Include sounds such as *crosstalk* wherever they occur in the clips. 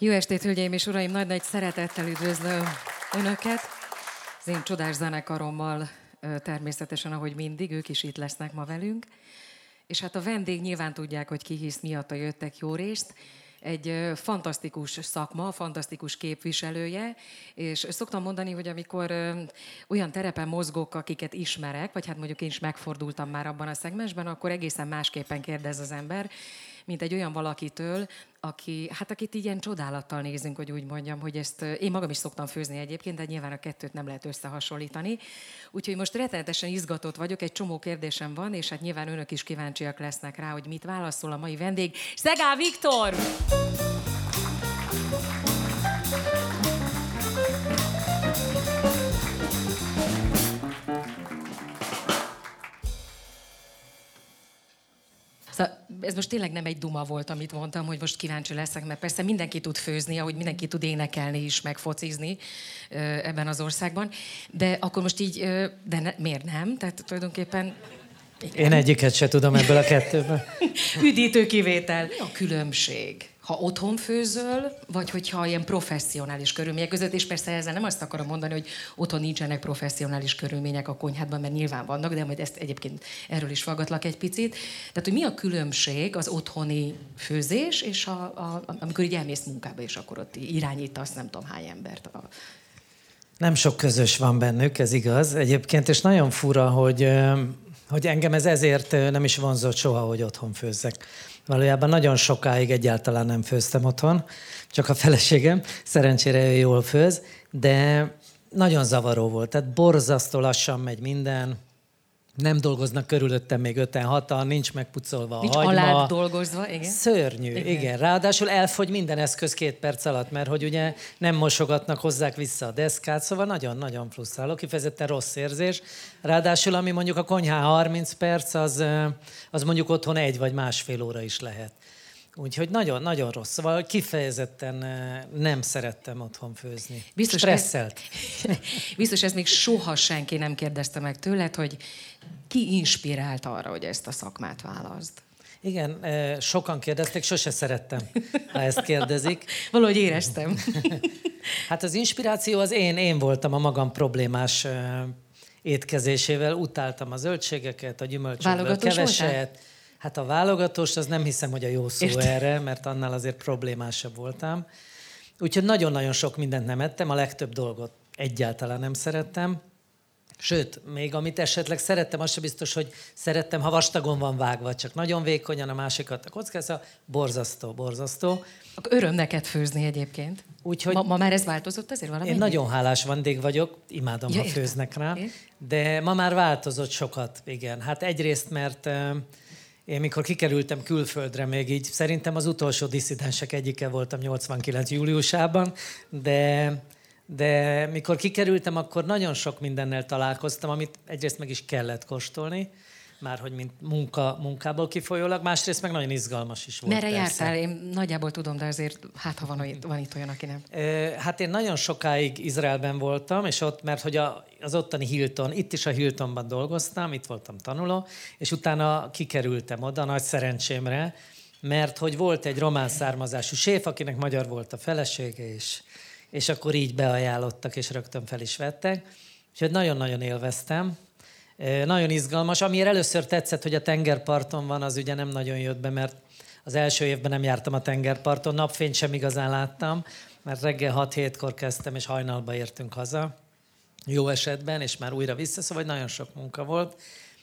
Jó estét, hölgyeim és uraim! Nagy-nagy szeretettel üdvözlöm Önöket. Az én csodás zenekarommal természetesen, ahogy mindig, ők is itt lesznek ma velünk. És hát a vendég nyilván tudják, hogy ki hisz miatt jöttek jó részt egy fantasztikus szakma, fantasztikus képviselője, és szoktam mondani, hogy amikor olyan terepen mozgok, akiket ismerek, vagy hát mondjuk én is megfordultam már abban a szegmensben, akkor egészen másképpen kérdez az ember, mint egy olyan valakitől, aki, hát akit ilyen csodálattal nézünk, hogy úgy mondjam, hogy ezt én magam is szoktam főzni egyébként, de nyilván a kettőt nem lehet összehasonlítani. Úgyhogy most rettenetesen izgatott vagyok, egy csomó kérdésem van, és hát nyilván önök is kíváncsiak lesznek rá, hogy mit válaszol a mai vendég. Szegál Viktor! Szóval ez most tényleg nem egy duma volt, amit mondtam, hogy most kíváncsi leszek, mert persze mindenki tud főzni, ahogy mindenki tud énekelni is, meg focizni ebben az országban. De akkor most így, de ne, miért nem? Tehát tulajdonképpen igen. Én egyiket se tudom ebből a kettőből. *laughs* Üdítő kivétel. Mi a különbség? Ha otthon főzöl, vagy hogyha ilyen professzionális körülmények között, és persze ezzel nem azt akarom mondani, hogy otthon nincsenek professzionális körülmények a konyhádban, mert nyilván vannak, de majd ezt egyébként erről is fogadlak egy picit. Tehát, hogy mi a különbség az otthoni főzés, és a, a, amikor így elmész munkába, és akkor ott irányítasz nem tudom hány embert a, nem sok közös van bennük, ez igaz. Egyébként, és nagyon fura, hogy, hogy engem ez ezért nem is vonzott soha, hogy otthon főzzek. Valójában nagyon sokáig egyáltalán nem főztem otthon, csak a feleségem, szerencsére ő jól főz, de nagyon zavaró volt. Tehát borzasztó lassan megy minden, nem dolgoznak körülöttem még öten, hatan, nincs megpucolva a nincs hagyma. Nincs dolgozva, igen. Szörnyű, igen. igen. Ráadásul elfogy minden eszköz két perc alatt, mert hogy ugye nem mosogatnak, hozzák vissza a deszkát, szóval nagyon-nagyon frusztráló, kifejezetten rossz érzés. Ráadásul, ami mondjuk a konyhán 30 perc, az, az mondjuk otthon egy vagy másfél óra is lehet. Úgyhogy nagyon-nagyon rossz. Szóval kifejezetten eh, nem szerettem otthon főzni. Biztos Stresszelt. Ez, *laughs* biztos ez még soha senki nem kérdezte meg tőled, hogy ki inspirált arra, hogy ezt a szakmát válaszd? Igen, eh, sokan kérdezték, sose szerettem, ha ezt kérdezik. *laughs* Valahogy éreztem. *laughs* hát az inspiráció az én, én voltam a magam problémás eh, étkezésével. Utáltam a zöldségeket, a gyümölcsökből keveset. Voltál? Hát a válogatós, az nem hiszem, hogy a jó szó Érte. erre, mert annál azért problémásabb voltam. Úgyhogy nagyon-nagyon sok mindent nem ettem, a legtöbb dolgot egyáltalán nem szerettem. Sőt, még amit esetleg szerettem, az sem biztos, hogy szerettem, ha vastagon van vágva, csak nagyon vékonyan a másikat a kockáza, borzasztó, borzasztó. Akkor öröm neked főzni egyébként. Úgyhogy ma, ma már ez változott azért valami? Én nagyon hálás vendég vagyok, imádom, ja, ha főznek rá, de ma már változott sokat, igen. Hát egyrészt, mert én mikor kikerültem külföldre, még így szerintem az utolsó disszidensek egyike voltam 89. júliusában, de, de mikor kikerültem, akkor nagyon sok mindennel találkoztam, amit egyrészt meg is kellett kóstolni, már hogy mint munka, munkából kifolyólag, másrészt meg nagyon izgalmas is volt. Merre persze. jártál? Én nagyjából tudom, de azért hát ha van, van itt olyan, aki nem. Hát én nagyon sokáig Izraelben voltam, és ott, mert hogy a, az ottani Hilton, itt is a Hiltonban dolgoztam, itt voltam tanuló, és utána kikerültem oda, nagy szerencsémre, mert hogy volt egy román származású séf, akinek magyar volt a felesége, és, és akkor így beajánlottak, és rögtön fel is vettek. Úgyhogy nagyon-nagyon élveztem. Nagyon izgalmas. Amiért először tetszett, hogy a tengerparton van, az ugye nem nagyon jött be, mert az első évben nem jártam a tengerparton, napfényt sem igazán láttam, mert reggel 6-7-kor kezdtem, és hajnalba értünk haza, jó esetben, és már újra vissza, szóval nagyon sok munka volt.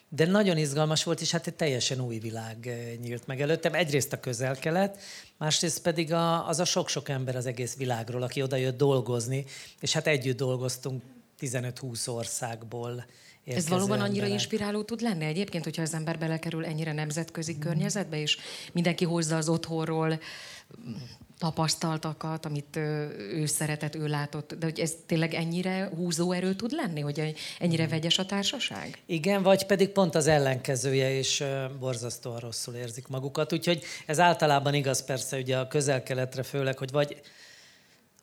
De nagyon izgalmas volt, és hát egy teljesen új világ nyílt meg előttem. Egyrészt a közel-kelet, másrészt pedig a, az a sok-sok ember az egész világról, aki oda jött dolgozni, és hát együtt dolgoztunk 15-20 országból ez valóban annyira emberek. inspiráló tud lenni egyébként, hogyha az ember belekerül ennyire nemzetközi mm. környezetbe, és mindenki hozza az otthonról mm, tapasztaltakat, amit ő szeretett, ő látott, de hogy ez tényleg ennyire húzó erő tud lenni, hogy ennyire mm. vegyes a társaság? Igen, vagy pedig pont az ellenkezője, és borzasztóan rosszul érzik magukat. Úgyhogy ez általában igaz persze ugye a közel-keletre főleg, hogy vagy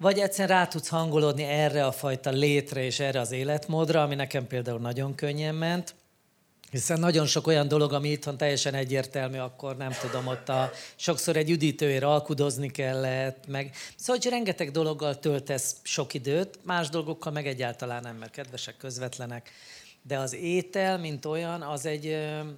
vagy egyszerűen rá tudsz hangolódni erre a fajta létre és erre az életmódra, ami nekem például nagyon könnyen ment, Hiszen nagyon sok olyan dolog, ami itthon teljesen egyértelmű, akkor nem tudom, ott a, sokszor egy üdítőért alkudozni kellett, meg szóval, hogy rengeteg dologgal töltesz sok időt, más dolgokkal meg egyáltalán nem, mert kedvesek, közvetlenek de az étel, mint olyan, az egy,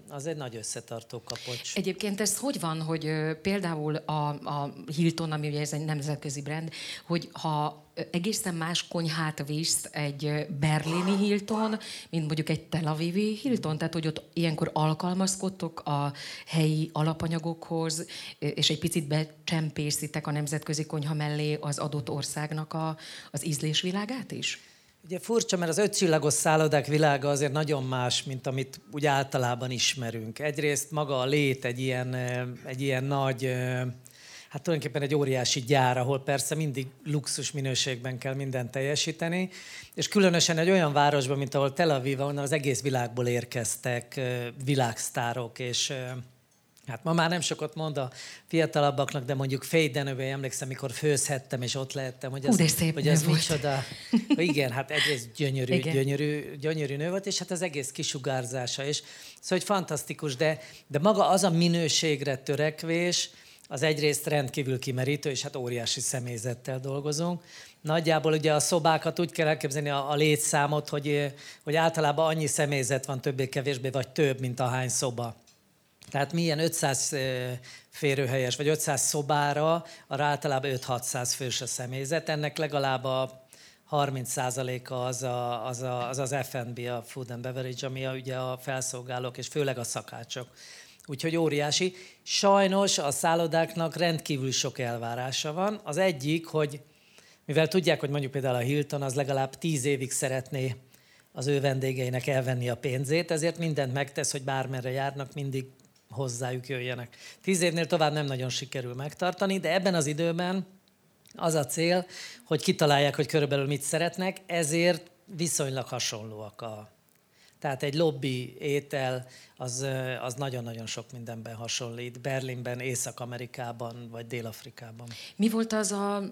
az egy nagy összetartó kapocs. Egyébként ez hogy van, hogy például a, a Hilton, ami ugye ez egy nemzetközi brand, hogy ha egészen más konyhát visz egy berlini Hilton, mint mondjuk egy Tel Avivi Hilton, tehát hogy ott ilyenkor alkalmazkodtok a helyi alapanyagokhoz, és egy picit becsempészitek a nemzetközi konyha mellé az adott országnak a, az ízlésvilágát is? Ugye furcsa, mert az ötcsillagos szállodák világa azért nagyon más, mint amit úgy általában ismerünk. Egyrészt maga a lét egy ilyen, egy ilyen nagy, hát tulajdonképpen egy óriási gyár, ahol persze mindig luxus minőségben kell mindent teljesíteni, és különösen egy olyan városban, mint ahol Tel Aviv, onnan az egész világból érkeztek világsztárok, és Hát ma már nem sokat mond a fiatalabbaknak, de mondjuk Fejdenőben emlékszem, mikor főzhettem, és ott lehettem, hogy az, Hú, hogy az micsoda. *laughs* Igen, hát egyrészt gyönyörű, Igen. gyönyörű, gyönyörű nő volt, és hát az egész kisugárzása is. Szóval, hogy fantasztikus, de, de maga az a minőségre törekvés, az egyrészt rendkívül kimerítő, és hát óriási személyzettel dolgozunk. Nagyjából ugye a szobákat úgy kell elképzelni a, a létszámot, hogy, hogy általában annyi személyzet van többé-kevésbé, vagy több, mint a hány szoba. Tehát milyen 500 férőhelyes, vagy 500 szobára, arra általában 5-600 fős a személyzet. Ennek legalább a 30%-a az, a, az, a, az az F&B, a Food and Beverage, ami a, ugye a felszolgálók, és főleg a szakácsok. Úgyhogy óriási. Sajnos a szállodáknak rendkívül sok elvárása van. Az egyik, hogy mivel tudják, hogy mondjuk például a Hilton az legalább tíz évig szeretné az ő vendégeinek elvenni a pénzét, ezért mindent megtesz, hogy bármerre járnak, mindig hozzájuk jöjjenek. Tíz évnél tovább nem nagyon sikerül megtartani, de ebben az időben az a cél, hogy kitalálják, hogy körülbelül mit szeretnek, ezért viszonylag hasonlóak a, tehát egy lobby étel az, az nagyon-nagyon sok mindenben hasonlít. Berlinben, Észak-Amerikában vagy Dél-Afrikában. Mi volt az a,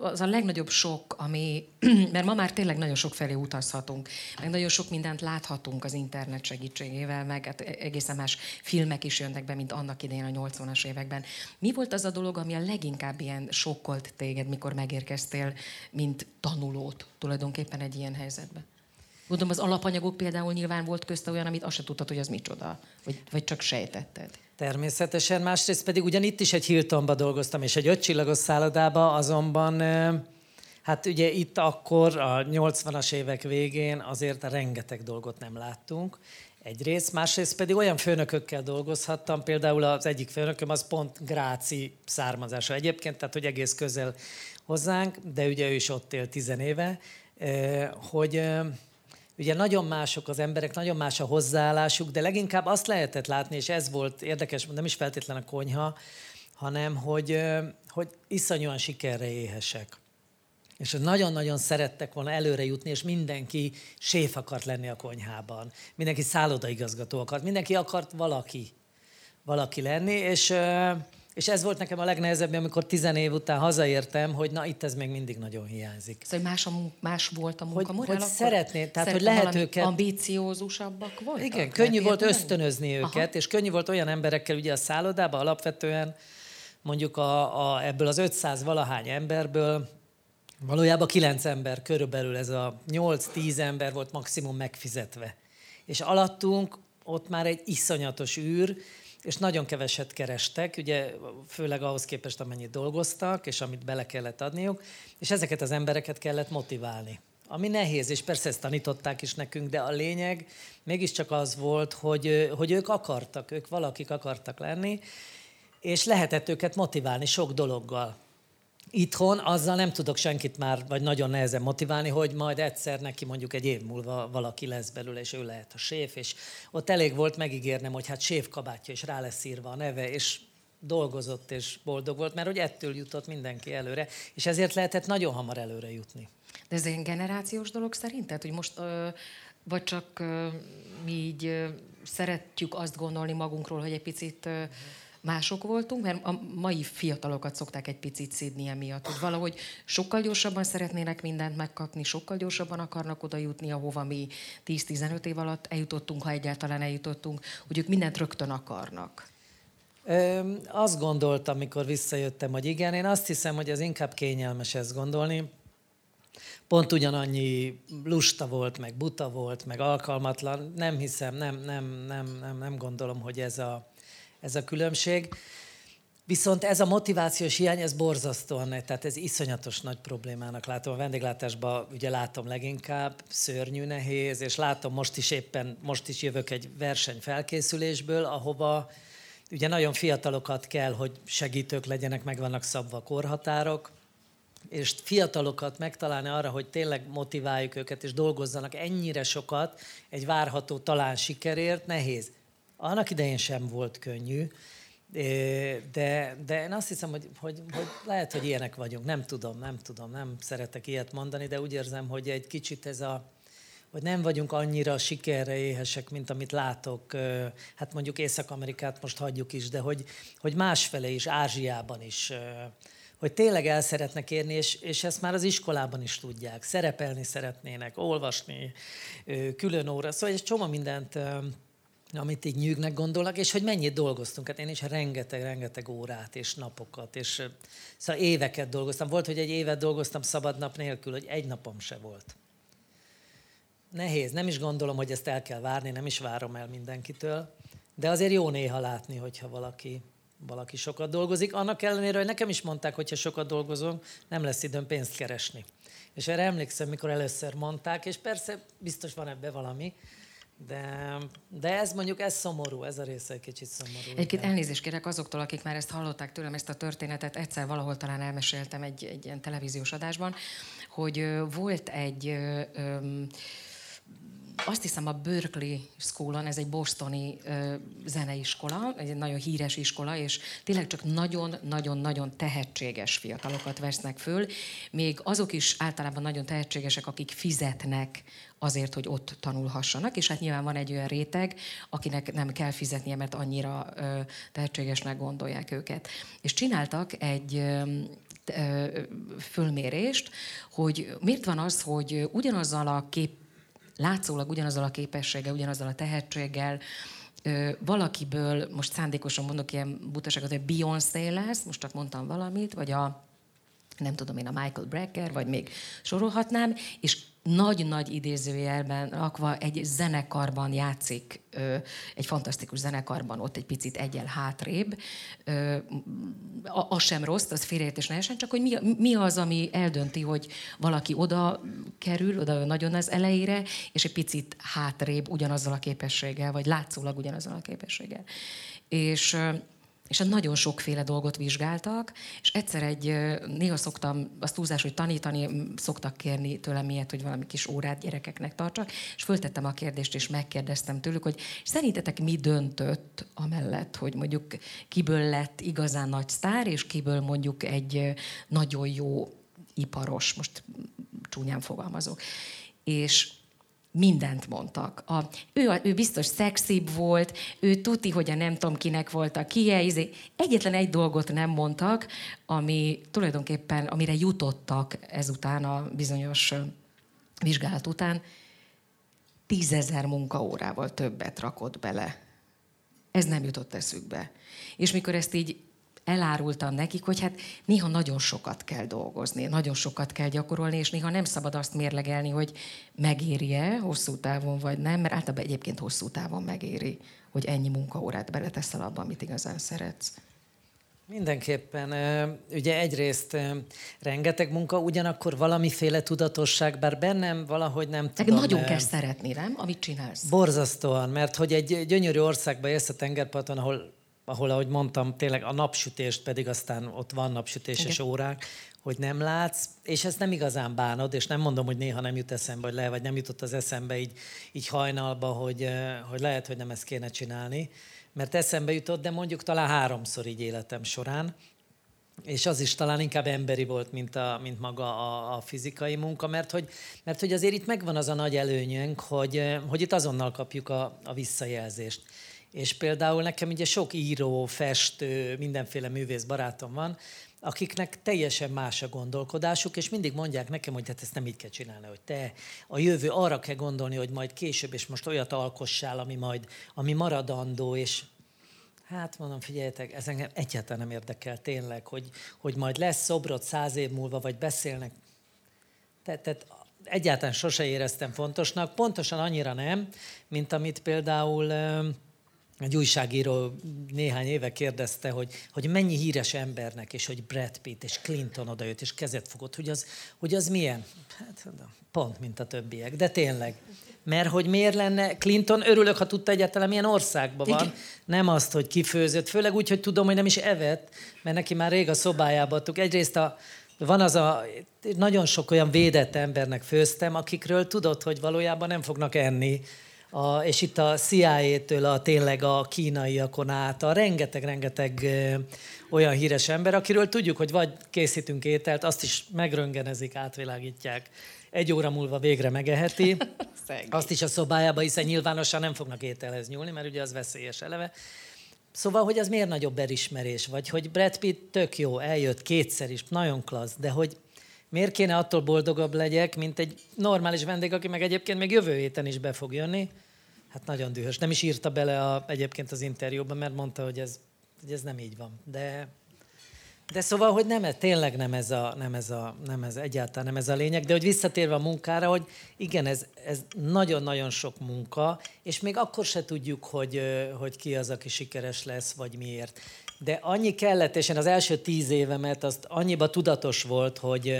az a legnagyobb sok, ami, *clears throat* mert ma már tényleg nagyon sok felé utazhatunk, meg nagyon sok mindent láthatunk az internet segítségével, meg hát egészen más filmek is jönnek be, mint annak idején a 80-as években. Mi volt az a dolog, ami a leginkább ilyen sokkolt téged, mikor megérkeztél, mint tanulót tulajdonképpen egy ilyen helyzetben? Gondolom az alapanyagok például nyilván volt közte olyan, amit azt se tudtad, hogy az micsoda, vagy, vagy csak sejtetted. Természetesen, másrészt pedig ugyan itt is egy Hiltonba dolgoztam, és egy ötcsillagos szállodába, azonban hát ugye itt akkor a 80-as évek végén azért rengeteg dolgot nem láttunk, egyrészt, másrészt pedig olyan főnökökkel dolgozhattam, például az egyik főnököm az pont Gráci származása egyébként, tehát hogy egész közel hozzánk, de ugye ő is ott él tizenéve, hogy Ugye nagyon mások az emberek, nagyon más a hozzáállásuk, de leginkább azt lehetett látni, és ez volt érdekes, nem is feltétlen a konyha, hanem hogy, hogy iszonyúan sikerre éhesek. És nagyon-nagyon szerettek volna előre jutni, és mindenki séf akart lenni a konyhában. Mindenki szállodaigazgató akart, mindenki akart valaki, valaki lenni, és és ez volt nekem a legnehezebb, amikor tizen év után hazaértem, hogy na itt ez még mindig nagyon hiányzik. Szóval más, a, más volt a munka Hogy, hogy szeretné, tehát hogy lehet őket... ambíciózusabbak voltak? Igen, könnyű volt ösztönözni őket, Aha. és könnyű volt olyan emberekkel ugye a szállodában alapvetően, mondjuk a, a, ebből az 500 valahány emberből valójában 9 ember körülbelül, ez a 8-10 ember volt maximum megfizetve. És alattunk ott már egy iszonyatos űr, és nagyon keveset kerestek, ugye főleg ahhoz képest, amennyit dolgoztak, és amit bele kellett adniuk, és ezeket az embereket kellett motiválni. Ami nehéz, és persze ezt tanították is nekünk, de a lényeg mégiscsak az volt, hogy, hogy ők akartak, ők valakik akartak lenni, és lehetett őket motiválni sok dologgal. Itthon azzal nem tudok senkit már, vagy nagyon nehezen motiválni, hogy majd egyszer neki mondjuk egy év múlva valaki lesz belőle, és ő lehet a séf, és ott elég volt megígérnem, hogy hát séf kabátja, és rá lesz írva a neve, és dolgozott és boldog volt, mert hogy ettől jutott mindenki előre, és ezért lehetett nagyon hamar előre jutni. De ez egy generációs dolog szerinted, hogy most ö, vagy csak ö, mi így ö, szeretjük azt gondolni magunkról, hogy egy picit ö, mások voltunk, mert a mai fiatalokat szokták egy picit szídni emiatt, hogy valahogy sokkal gyorsabban szeretnének mindent megkapni, sokkal gyorsabban akarnak oda jutni, ahova mi 10-15 év alatt eljutottunk, ha egyáltalán eljutottunk, hogy ők mindent rögtön akarnak. Ö, azt gondoltam, amikor visszajöttem, hogy igen, én azt hiszem, hogy ez inkább kényelmes ezt gondolni. Pont ugyanannyi lusta volt, meg buta volt, meg alkalmatlan. Nem hiszem, nem, nem, nem, nem, nem gondolom, hogy ez a, ez a különbség. Viszont ez a motivációs hiány, ez borzasztóan, tehát ez iszonyatos nagy problémának látom. A vendéglátásban ugye látom leginkább, szörnyű nehéz, és látom most is éppen, most is jövök egy verseny felkészülésből, ahova ugye nagyon fiatalokat kell, hogy segítők legyenek, meg vannak szabva a korhatárok, és fiatalokat megtalálni arra, hogy tényleg motiváljuk őket, és dolgozzanak ennyire sokat egy várható talán sikerért, nehéz. Annak idején sem volt könnyű, de, de én azt hiszem, hogy, hogy, hogy lehet, hogy ilyenek vagyunk. Nem tudom, nem tudom, nem szeretek ilyet mondani, de úgy érzem, hogy egy kicsit ez a, hogy nem vagyunk annyira sikerre éhesek, mint amit látok. Hát mondjuk Észak-Amerikát most hagyjuk is, de hogy, hogy másfele is, Ázsiában is, hogy tényleg el szeretnek érni, és, és ezt már az iskolában is tudják. Szerepelni szeretnének, olvasni, külön óra. Szóval egy csomó mindent amit így nyűgnek gondolnak, és hogy mennyit dolgoztunk. Hát én is rengeteg-rengeteg órát és napokat, és szóval éveket dolgoztam. Volt, hogy egy évet dolgoztam szabad nap nélkül, hogy egy napom se volt. Nehéz, nem is gondolom, hogy ezt el kell várni, nem is várom el mindenkitől, de azért jó néha látni, hogyha valaki, valaki sokat dolgozik. Annak ellenére, hogy nekem is mondták, hogy ha sokat dolgozom, nem lesz időm pénzt keresni. És erre emlékszem, mikor először mondták, és persze biztos van ebbe valami, de, de ez mondjuk, ez szomorú, ez a része egy kicsit szomorú. Egyébként elnézést kérek azoktól, akik már ezt hallották tőlem, ezt a történetet, egyszer valahol talán elmeséltem egy, egy ilyen televíziós adásban, hogy volt egy... Ö, ö, azt hiszem a Berkeley Schoolon, ez egy bostoni ö, zeneiskola, egy nagyon híres iskola, és tényleg csak nagyon-nagyon-nagyon tehetséges fiatalokat vesznek föl. Még azok is általában nagyon tehetségesek, akik fizetnek azért, hogy ott tanulhassanak, és hát nyilván van egy olyan réteg, akinek nem kell fizetnie, mert annyira ö, tehetségesnek gondolják őket. És csináltak egy ö, fölmérést, hogy miért van az, hogy ugyanazzal a kép látszólag ugyanazzal a képességgel, ugyanazzal a tehetséggel, valakiből, most szándékosan mondok ilyen butaságot, hogy Beyoncé lesz, most csak mondtam valamit, vagy a nem tudom én, a Michael Brecker, vagy még sorolhatnám, és nagy-nagy idézőjelben rakva egy zenekarban játszik, egy fantasztikus zenekarban, ott egy picit egyel hátrébb. Az sem rossz, az félreértés nehezen, csak hogy mi, mi az, ami eldönti, hogy valaki oda kerül, oda nagyon az elejére, és egy picit hátrébb ugyanazzal a képességgel, vagy látszólag ugyanazzal a képességgel. És és hát nagyon sokféle dolgot vizsgáltak, és egyszer egy, néha szoktam, azt túlzás, hogy tanítani, szoktak kérni tőlem ilyet, hogy valami kis órát gyerekeknek tartsak, és föltettem a kérdést, és megkérdeztem tőlük, hogy szerintetek mi döntött amellett, hogy mondjuk kiből lett igazán nagy sztár, és kiből mondjuk egy nagyon jó iparos, most csúnyán fogalmazok. És mindent mondtak. A, ő, ő biztos szexibb volt, ő tuti, hogy a nem tudom kinek volt a kie, izé. egyetlen egy dolgot nem mondtak, ami tulajdonképpen, amire jutottak ezután a bizonyos vizsgálat után, tízezer munkaórával többet rakott bele. Ez nem jutott eszükbe. És mikor ezt így elárultam nekik, hogy hát néha nagyon sokat kell dolgozni, nagyon sokat kell gyakorolni, és néha nem szabad azt mérlegelni, hogy megéri-e hosszú távon, vagy nem, mert általában egyébként hosszú távon megéri, hogy ennyi munkaórát beleteszel abba, amit igazán szeretsz. Mindenképpen. Ugye egyrészt rengeteg munka, ugyanakkor valamiféle tudatosság, bár bennem valahogy nem tudom. Nagyon kell szeretni, nem? Amit csinálsz. Borzasztóan, mert hogy egy gyönyörű országba érsz a tengerparton, ahol ahol, ahogy mondtam, tényleg a napsütést pedig aztán ott van napsütéses Igen. órák, hogy nem látsz, és ezt nem igazán bánod, és nem mondom, hogy néha nem jut eszembe, vagy le, vagy nem jutott az eszembe így, így hajnalba, hogy, hogy lehet, hogy nem ezt kéne csinálni, mert eszembe jutott, de mondjuk talán háromszor így életem során, és az is talán inkább emberi volt, mint, a, mint maga a, a fizikai munka, mert hogy, mert hogy azért itt megvan az a nagy előnyünk, hogy, hogy itt azonnal kapjuk a, a visszajelzést És például nekem ugye sok író, festő, mindenféle művész barátom van, akiknek teljesen más a gondolkodásuk, és mindig mondják nekem, hogy hát ezt nem így kell csinálni, hogy te a jövő arra kell gondolni, hogy majd később, és most olyat alkossál, ami majd, ami maradandó, és Hát mondom, figyeljetek, ez engem egyáltalán nem érdekel tényleg, hogy, hogy majd lesz szobrot száz év múlva, vagy beszélnek. Tehát, tehát egyáltalán sose éreztem fontosnak, pontosan annyira nem, mint amit például egy újságíró néhány éve kérdezte, hogy, hogy mennyi híres embernek, és hogy Brad Pitt és Clinton odajött, és kezet fogott, hogy az, hogy az milyen? Hát pont, mint a többiek, de tényleg. Mert hogy miért lenne, Clinton örülök, ha tudta egyáltalán milyen országban van, Igen. nem azt, hogy kifőzött, főleg úgy, hogy tudom, hogy nem is evett, mert neki már rég a szobájába adtuk. Egyrészt a, van az a, nagyon sok olyan védett embernek főztem, akikről tudod, hogy valójában nem fognak enni, a, és itt a CIA-től a tényleg a kínaiakon át, a rengeteg-rengeteg olyan híres ember, akiről tudjuk, hogy vagy készítünk ételt, azt is megröngenezik, átvilágítják, egy óra múlva végre megeheti, *laughs* azt is a szobájába, hiszen nyilvánosan nem fognak ételhez nyúlni, mert ugye az veszélyes eleve. Szóval, hogy az miért nagyobb elismerés? Vagy hogy Brad Pitt tök jó, eljött kétszer is, nagyon klassz, de hogy miért kéne attól boldogabb legyek, mint egy normális vendég, aki meg egyébként még jövő héten is be fog jönni? Hát nagyon dühös. Nem is írta bele a, egyébként az interjúban, mert mondta, hogy ez, hogy ez nem így van. De de szóval, hogy nem, tényleg nem ez, a, nem, ez a, nem ez egyáltalán nem ez a lényeg, de hogy visszatérve a munkára, hogy igen, ez, ez nagyon-nagyon sok munka, és még akkor se tudjuk, hogy, hogy ki az, aki sikeres lesz, vagy miért. De annyi kellett, és én az első tíz évemet azt annyiba tudatos volt, hogy,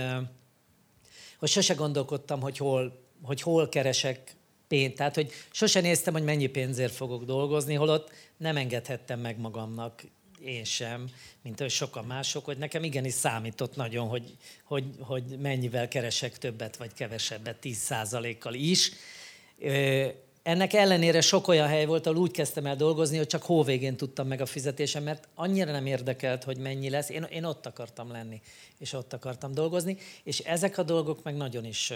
hogy sose gondolkodtam, hogy hol, hogy hol keresek pénzt. Tehát, hogy sose néztem, hogy mennyi pénzért fogok dolgozni, holott nem engedhettem meg magamnak én sem, mint hogy sokan mások, hogy nekem igenis számított nagyon, hogy, hogy, hogy mennyivel keresek többet vagy kevesebbet, 10%-kal is. Ennek ellenére sok olyan hely volt, ahol úgy kezdtem el dolgozni, hogy csak hóvégén tudtam meg a fizetésem, mert annyira nem érdekelt, hogy mennyi lesz. Én, én ott akartam lenni, és ott akartam dolgozni, és ezek a dolgok meg nagyon is,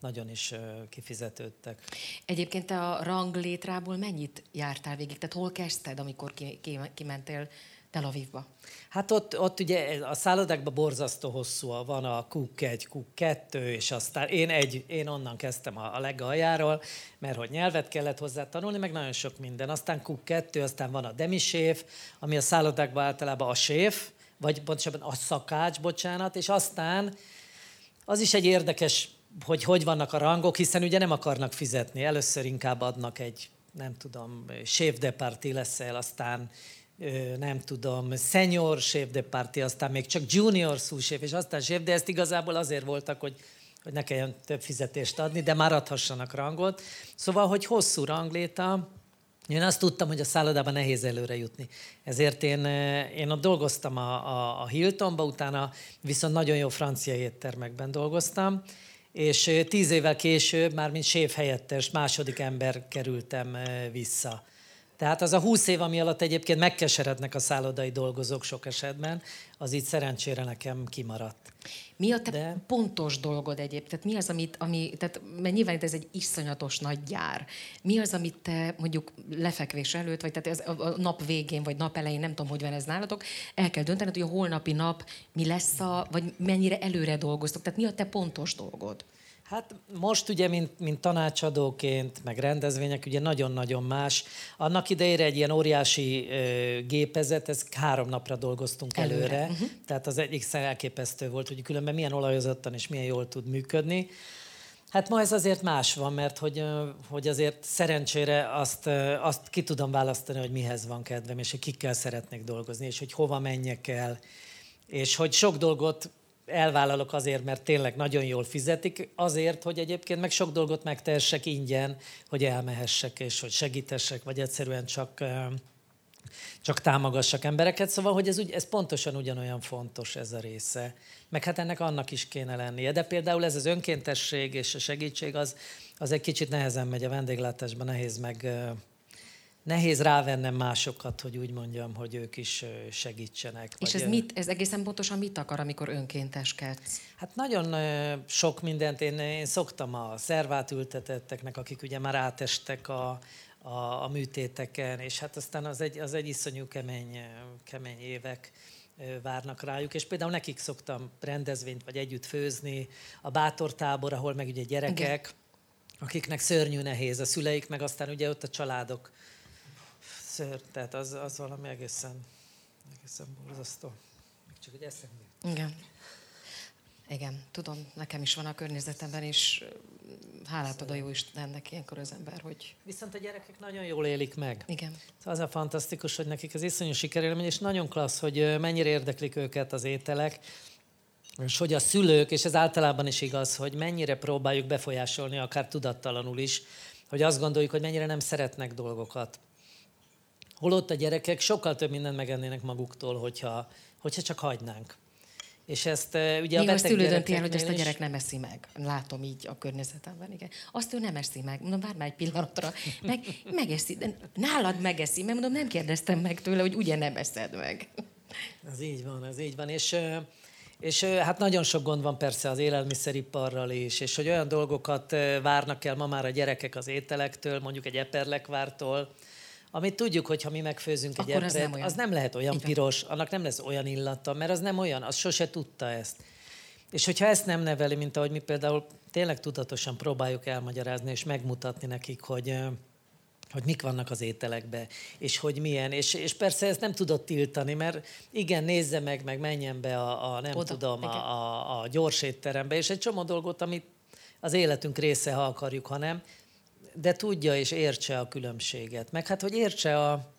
nagyon is kifizetődtek. Egyébként a ranglétrából mennyit jártál végig? Tehát hol kezdted, amikor kimentél Tel Avivba? Hát ott, ott ugye a szállodákban borzasztó hosszú, van a Cook 1, Cook 2, és aztán én, egy, én onnan kezdtem a, a legaljáról, mert hogy nyelvet kellett hozzá tanulni, meg nagyon sok minden. Aztán Cook 2, aztán van a demiséf, ami a szállodákban általában a séf, vagy pontosabban a szakács, bocsánat, és aztán az is egy érdekes, hogy hogy vannak a rangok, hiszen ugye nem akarnak fizetni. Először inkább adnak egy, nem tudom, chef de parti leszel, aztán nem tudom, senior chef de party, aztán még csak junior sous és aztán chef, de ezt igazából azért voltak, hogy, hogy ne kelljen több fizetést adni, de már adhassanak rangot. Szóval, hogy hosszú rangléta, én azt tudtam, hogy a szállodában nehéz előre jutni. Ezért én, én ott dolgoztam a, a, a Hiltonba, utána viszont nagyon jó francia éttermekben dolgoztam, és tíz évvel később, már mint séf helyettes, második ember kerültem vissza tehát az a húsz év, ami alatt egyébként megkeserednek a szállodai dolgozók sok esetben, az itt szerencsére nekem kimaradt. Mi a te De... pontos dolgod egyébként? Tehát mi az, amit, ami, tehát, mert nyilván ez egy iszonyatos nagy gyár. Mi az, amit te mondjuk lefekvés előtt, vagy tehát ez a nap végén, vagy nap elején, nem tudom, hogy van ez nálatok, el kell döntened, hogy a holnapi nap mi lesz, a, vagy mennyire előre dolgoztok. Tehát mi a te pontos dolgod? Hát most ugye, mint, mint tanácsadóként, meg rendezvények, ugye nagyon-nagyon más. Annak idejére egy ilyen óriási ö, gépezet, ez három napra dolgoztunk előre, előre. Uh-huh. tehát az egyik elképesztő volt, hogy különben milyen olajozottan és milyen jól tud működni. Hát ma ez azért más van, mert hogy, hogy azért szerencsére azt, azt ki tudom választani, hogy mihez van kedvem, és hogy kikkel szeretnék dolgozni, és hogy hova menjek el, és hogy sok dolgot elvállalok azért, mert tényleg nagyon jól fizetik, azért, hogy egyébként meg sok dolgot megtehessek ingyen, hogy elmehessek, és hogy segítessek, vagy egyszerűen csak, csak támogassak embereket. Szóval, hogy ez, ez pontosan ugyanolyan fontos ez a része. Meg hát ennek annak is kéne lennie. De például ez az önkéntesség és a segítség, az, az egy kicsit nehezen megy a vendéglátásban, nehéz meg nehéz rávennem másokat, hogy úgy mondjam, hogy ők is segítsenek. És ez, mit, ez egészen pontosan mit akar, amikor önkénteskedsz? Hát nagyon sok mindent. Én, én szoktam a szervát ültetetteknek, akik ugye már átestek a, a, a műtéteken, és hát aztán az egy, az egy iszonyú kemény, kemény évek várnak rájuk, és például nekik szoktam rendezvényt vagy együtt főzni, a bátor tábor, ahol meg ugye gyerekek, Igen. akiknek szörnyű nehéz, a szüleik, meg aztán ugye ott a családok. Ször, tehát az, az valami egészen, egészen borzasztó. Csak hogy eszembe. Igen. Igen, tudom, nekem is van a környezetemben, és hálát ad a jó Istennek ilyenkor az ember, hogy... Viszont a gyerekek nagyon jól élik meg. Igen. Szóval az a fantasztikus, hogy nekik ez iszonyú sikerélmény, és nagyon klassz, hogy mennyire érdeklik őket az ételek, és hogy a szülők, és ez általában is igaz, hogy mennyire próbáljuk befolyásolni, akár tudattalanul is, hogy azt gondoljuk, hogy mennyire nem szeretnek dolgokat. Holott a gyerekek sokkal több mindent megennének maguktól, hogyha, hogyha csak hagynánk. És ezt uh, ugye Még a beteg azt el, hogy ezt a gyerek nem eszi meg. Látom így a környezetemben, igen. Azt ő nem eszi meg. Mondom, várj már egy pillanatra. Meg, megeszi. De nálad megeszi. Mert mondom, nem kérdeztem meg tőle, hogy ugye nem eszed meg. Ez így van, ez így van. És, és hát nagyon sok gond van persze az élelmiszeriparral is, és hogy olyan dolgokat várnak el ma már a gyerekek az ételektől, mondjuk egy eperlekvártól, amit tudjuk, hogy ha mi megfőzünk egy epret, az nem, olyan. az nem lehet olyan piros, annak nem lesz olyan illata, mert az nem olyan, az sose tudta ezt. És hogyha ezt nem neveli, mint ahogy mi például tényleg tudatosan próbáljuk elmagyarázni és megmutatni nekik, hogy hogy mik vannak az ételekbe, és hogy milyen. És, és persze ezt nem tudott tiltani, mert igen, nézze meg, meg menjen be a, a nem Oda, tudom, a, a, a gyors étterembe, és egy csomó dolgot, amit az életünk része, ha akarjuk, ha nem, de tudja és értse a különbséget. Meg hát, hogy értse a,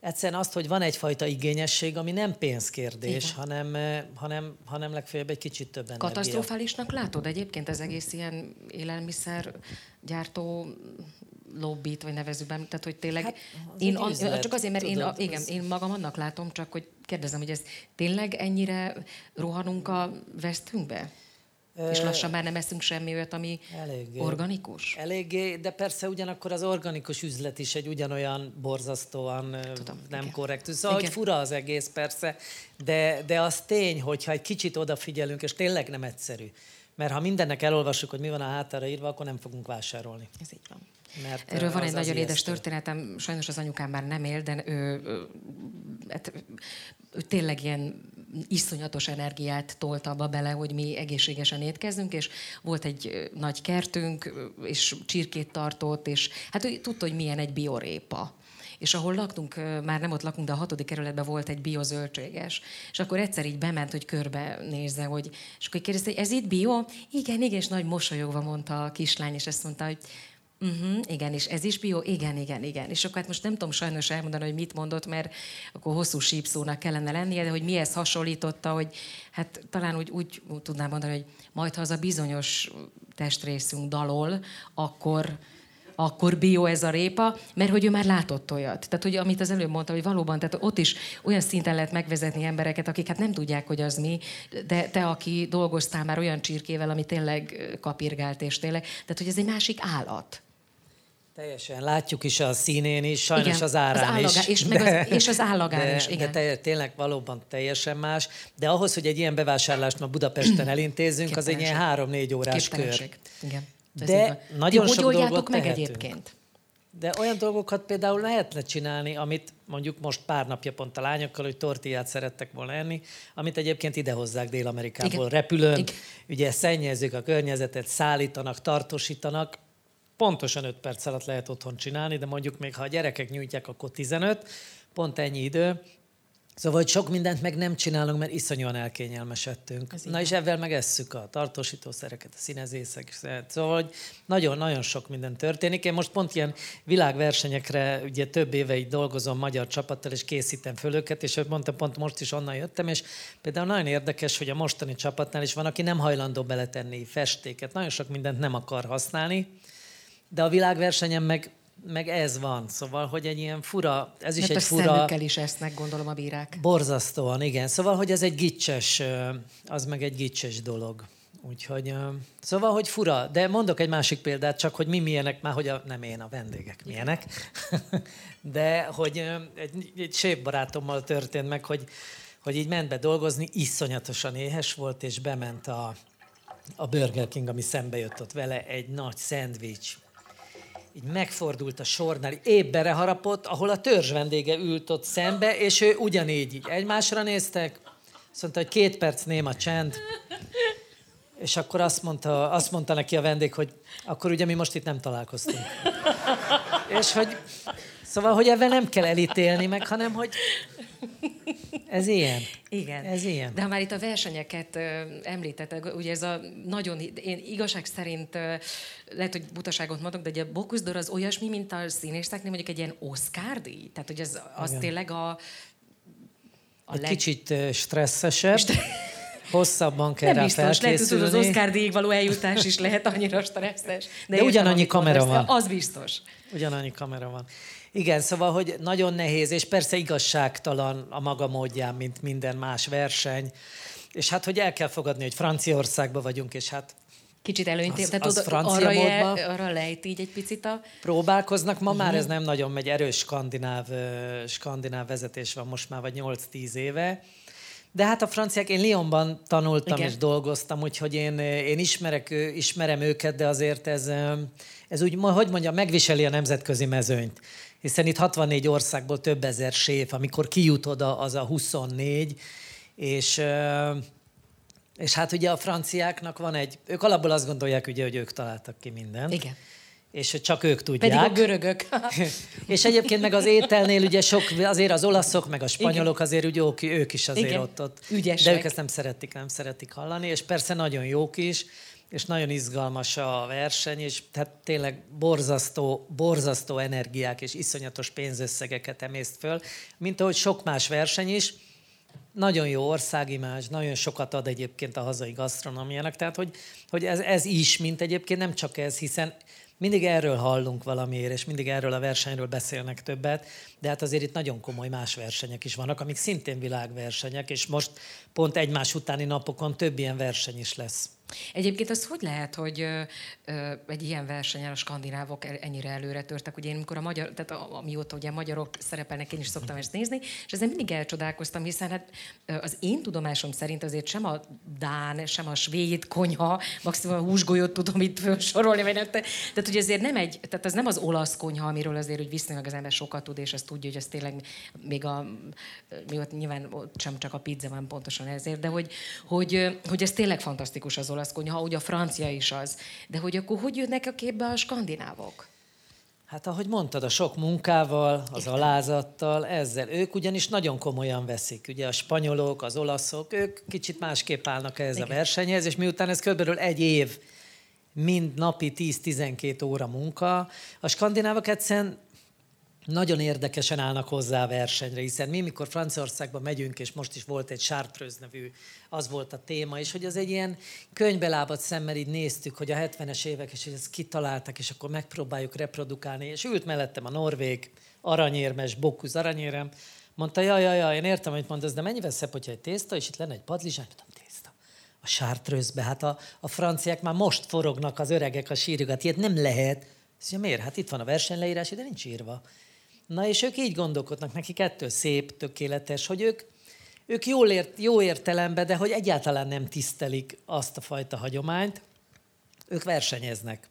egyszerűen azt, hogy van egyfajta igényesség, ami nem pénzkérdés, hanem, eh, hanem, hanem legfeljebb egy kicsit több energia. Katasztrofálisnak látod egyébként az egész ilyen élelmiszer gyártó lobbit, vagy nevezük be, tehát hogy tényleg hát, én, an, üzlet, csak azért, mert tudod, én, a, igen, én magam annak látom, csak hogy kérdezem, hogy ez tényleg ennyire rohanunk a vesztünkbe? És lassan már nem eszünk semmi olyat, ami eléggé, organikus? Eléggé, de persze ugyanakkor az organikus üzlet is egy ugyanolyan borzasztóan Tudom, nem igen. korrekt. Szóval, igen. hogy fura az egész persze, de, de az tény, hogyha egy kicsit odafigyelünk, és tényleg nem egyszerű. Mert ha mindennek elolvassuk, hogy mi van a hátára írva, akkor nem fogunk vásárolni. Ez így van. Mert Erről van egy nagyon édes történetem, sajnos az anyukám már nem él, de ő, ő, ő, hát, ő tényleg ilyen iszonyatos energiát tolt abba bele, hogy mi egészségesen étkezzünk, és volt egy nagy kertünk, és csirkét tartott, és hát ő tudta, hogy milyen egy biorépa és ahol laktunk, már nem ott lakunk, de a hatodik kerületben volt egy biozöldséges. És akkor egyszer így bement, hogy körbe nézze, hogy, és akkor kérdezte, hogy ez itt bio? Igen, igen, és nagy mosolyogva mondta a kislány, és ezt mondta, hogy Uh-huh, igen, és ez is bio? Igen, igen, igen. És akkor hát most nem tudom sajnos elmondani, hogy mit mondott, mert akkor hosszú sípszónak kellene lennie, de hogy mihez hasonlította, hogy hát talán úgy, úgy tudnám mondani, hogy majd ha az a bizonyos testrészünk dalol, akkor, akkor bio ez a répa, mert hogy ő már látott olyat. Tehát, hogy amit az előbb mondta, hogy valóban, tehát ott is olyan szinten lehet megvezetni embereket, akik hát nem tudják, hogy az mi, de te, aki dolgoztál már olyan csirkével, ami tényleg kapirgált és tényleg, tehát, hogy ez egy másik állat. Teljesen, látjuk is a színén is, sajnos igen, az árán az állagá, is. És, de, meg az, és az állagán de, is, igen. De te, tényleg valóban teljesen más. De ahhoz, hogy egy ilyen bevásárlást ma Budapesten elintézzünk, az egy ilyen három-négy órás kör. Igen. De nagyon Ti sok hogy dolgot meg tehetünk. egyébként? De olyan dolgokat például lehetne csinálni, amit mondjuk most pár napja pont a lányokkal, hogy tortillát szerettek volna enni, amit egyébként idehozzák Dél-Amerikából Igen. repülőn. Igen. Ugye szennyezzük a környezetet, szállítanak, tartósítanak, pontosan 5 perc alatt lehet otthon csinálni, de mondjuk még ha a gyerekek nyújtják, akkor 15, pont ennyi idő. Szóval, hogy sok mindent meg nem csinálunk, mert iszonyúan elkényelmesedtünk. Ez Na és ebben meg esszük a tartósítószereket, a színezészek. Szóval, hogy nagyon-nagyon sok minden történik. Én most pont ilyen világversenyekre ugye több éve így dolgozom magyar csapattal, és készítem föl őket, és hogy mondtam, pont most is onnan jöttem, és például nagyon érdekes, hogy a mostani csapatnál is van, aki nem hajlandó beletenni festéket. Nagyon sok mindent nem akar használni, de a világversenyen meg, meg ez van. Szóval, hogy egy ilyen fura, ez is Mert egy a fura... Mert is esznek, gondolom a bírák. Borzasztóan, igen. Szóval, hogy ez egy gicses, az meg egy gicses dolog. Úgyhogy, szóval, hogy fura. De mondok egy másik példát, csak hogy mi milyenek, már hogy a, nem én, a vendégek milyenek. *laughs* De hogy egy, egy séf barátommal történt meg, hogy, hogy így ment be dolgozni, iszonyatosan éhes volt, és bement a, a Burger King, ami szembe jött ott vele, egy nagy szendvics, így megfordult a sornál, épp bereharapott, ahol a törzs vendége ült ott szembe, és ő ugyanígy így egymásra néztek, azt mondta, hogy két perc néma csend, és akkor azt mondta, azt mondta neki a vendég, hogy akkor ugye mi most itt nem találkoztunk. és hogy, szóval, hogy ebben nem kell elítélni meg, hanem hogy ez ilyen. Igen. Ez ilyen. De ha már itt a versenyeket említetted, ugye ez a nagyon, én igazság szerint lehet, hogy butaságot mondok, de ugye a Bocuse az olyasmi, mint a színészeknél mondjuk egy ilyen Oscar díj. Tehát, hogy ez az Igen. tényleg a, a egy leg... kicsit stresszesebb. Hosszabban kell Nem biztos, lehet, hogy az Oscar díjig való eljutás is lehet annyira stresszes. De, de ugyanannyi kamera van. Az biztos. Ugyanannyi kamera van. Igen, szóval, hogy nagyon nehéz, és persze igazságtalan a maga módján, mint minden más verseny. És hát, hogy el kell fogadni, hogy Franciaországban vagyunk, és hát Kicsit előnyt, az, tehát az oda, arra, je, arra lejt így egy picit a... Próbálkoznak, ma már ez nem nagyon megy, erős skandináv, skandináv vezetés van most már, vagy 8-10 éve. De hát a franciák, én Lyonban tanultam Igen. és dolgoztam, úgyhogy én, én ismerek, ismerem őket, de azért ez, ez úgy, hogy mondjam, megviseli a nemzetközi mezőnyt hiszen itt 64 országból több ezer séf, amikor kijut oda, az a 24, és, és hát ugye a franciáknak van egy, ők alapból azt gondolják, ugye, hogy ők találtak ki mindent. Igen és csak ők tudják. Pedig a görögök. *laughs* és egyébként meg az ételnél ugye sok, azért az olaszok, meg a spanyolok Igen. azért ugye ők, ők is azért Igen. ott, ott. Ügyesek. De ők ezt nem szeretik, nem szeretik hallani, és persze nagyon jók is, és nagyon izgalmas a verseny, és tehát tényleg borzasztó, borzasztó energiák és iszonyatos pénzösszegeket emészt föl, mint ahogy sok más verseny is. Nagyon jó országimázs, nagyon sokat ad egyébként a hazai gasztronómiának, tehát hogy, hogy ez, ez is, mint egyébként nem csak ez, hiszen mindig erről hallunk valamiért, és mindig erről a versenyről beszélnek többet, de hát azért itt nagyon komoly más versenyek is vannak, amik szintén világversenyek, és most pont egymás utáni napokon több ilyen verseny is lesz. Egyébként az hogy lehet, hogy egy ilyen versenyen a skandinávok ennyire előre törtek? Ugye én amikor a magyar, tehát a, amióta ugye magyarok szerepelnek, én is szoktam ezt nézni, és ezzel mindig elcsodálkoztam, hiszen hát az én tudomásom szerint azért sem a Dán, sem a svéd konyha, maximum a húsgolyót tudom itt felsorolni, vagy nem, tehát hogy azért nem egy, tehát az nem az olasz konyha, amiről azért hogy viszonylag az ember sokat tud, és azt tudja, hogy ez tényleg még a, mi ott nyilván sem csak a pizza van pontosan ezért, de hogy, hogy, hogy ez tényleg fantasztikus az olasz konyha, ugye a francia is az. De hogy akkor hogy jönnek a képbe a skandinávok? Hát ahogy mondtad, a sok munkával, az Értem. alázattal, ezzel. Ők ugyanis nagyon komolyan veszik. Ugye a spanyolok, az olaszok, ők kicsit másképp állnak ehhez Igen. a versenyhez, és miután ez körülbelül egy év, mind napi 10-12 óra munka, a skandinávok egyszerűen nagyon érdekesen állnak hozzá a versenyre, hiszen mi, mikor Franciaországba megyünk, és most is volt egy Chartreuse nevű, az volt a téma, és hogy az egy ilyen könybelábat szemmel így néztük, hogy a 70-es évek, és hogy ezt kitaláltak, és akkor megpróbáljuk reprodukálni, és ült mellettem a norvég aranyérmes, Bokuz aranyérem, mondta, jaj, jaj, jaj, én értem, hogy mondasz, de mennyivel szebb, hogyha egy tészta, és itt lenne egy padlizsán, tudom, tészta. A chartreuse hát a, a franciák már most forognak az öregek a sírjukat, ilyet nem lehet. Azt miért? Hát itt van a versenyleírás, de nincs írva. Na és ők így gondolkodnak, neki ettől szép, tökéletes, hogy ők, ők jól ért, jó értelemben, de hogy egyáltalán nem tisztelik azt a fajta hagyományt, ők versenyeznek.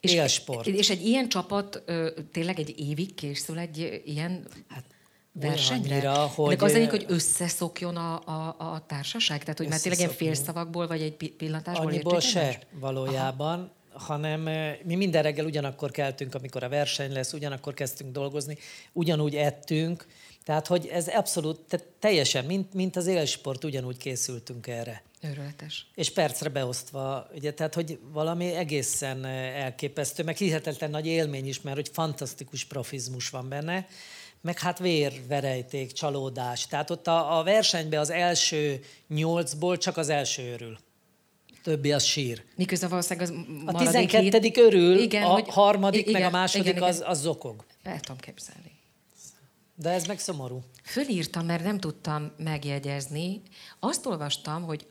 És, Élsport. És egy ilyen csapat ö, tényleg egy évig készül egy ilyen hát, versenyre? Annyira, hogy... De az egyik, hogy összeszokjon a, a, a társaság? Tehát, hogy már tényleg ilyen félszavakból, vagy egy pillantásból Annyiból se valójában. Aha hanem mi minden reggel ugyanakkor keltünk, amikor a verseny lesz, ugyanakkor kezdtünk dolgozni, ugyanúgy ettünk, tehát, hogy ez abszolút, tehát teljesen, mint, mint az élsport, ugyanúgy készültünk erre. Örületes. És percre beosztva, ugye, tehát, hogy valami egészen elképesztő, meg hihetetlen nagy élmény is, mert hogy fantasztikus profizmus van benne, meg hát vér, verejték, csalódás. Tehát ott a, a versenyben az első nyolcból csak az első örül többi az sír. Miközben valószínűleg az A 12 hét... örül, igen, a hogy, harmadik igen, meg a második igen, igen. Az, az zokog. El tudom képzelni. De ez meg szomorú. Fölírtam, mert nem tudtam megjegyezni. Azt olvastam, hogy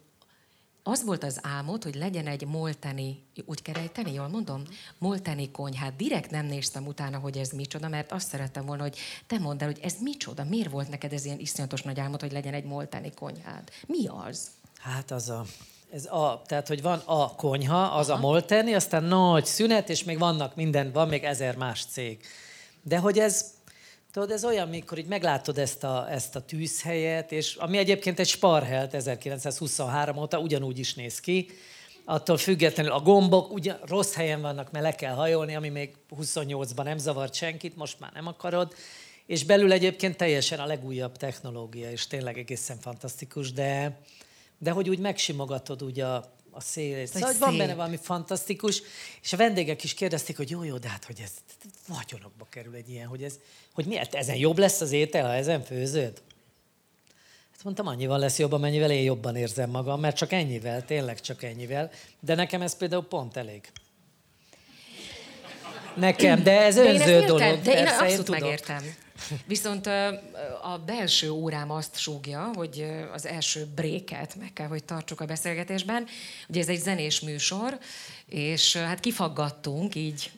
az volt az álmod, hogy legyen egy molteni, úgy kell ejteni, jól mondom? Molteni konyhát. Direkt nem néztem utána, hogy ez micsoda, mert azt szerettem volna, hogy te mondd el, hogy ez micsoda, miért volt neked ez ilyen iszonyatos nagy álmod, hogy legyen egy molteni konyhád? Mi az? Hát az a ez a, tehát, hogy van a konyha, az Aha. a molterni, aztán nagy szünet, és még vannak minden, van még ezer más cég. De hogy ez, tudod, ez olyan, mikor így meglátod ezt a, ezt a tűzhelyet, és ami egyébként egy sparhelt 1923 óta ugyanúgy is néz ki, attól függetlenül a gombok ugyan rossz helyen vannak, mert le kell hajolni, ami még 28-ban nem zavart senkit, most már nem akarod, és belül egyébként teljesen a legújabb technológia, és tényleg egészen fantasztikus, de, de hogy úgy megsimogatod ugye a, a szélét. Szóval, hogy van benne valami fantasztikus, és a vendégek is kérdezték, hogy jó, jó, de hát, hogy ez vagyonokba kerül egy ilyen, hogy ez, hogy miért ezen jobb lesz az étel, ha ezen főződ? Hát mondtam, annyival lesz jobb, amennyivel én jobban érzem magam, mert csak ennyivel, tényleg csak ennyivel. De nekem ez például pont elég. Nekem, de ez de önző dolog. De én persze, abszolút én megértem. Viszont a belső órám azt súgja, hogy az első bréket meg kell, hogy tartsuk a beszélgetésben. Ugye ez egy zenés műsor, és hát kifaggattunk így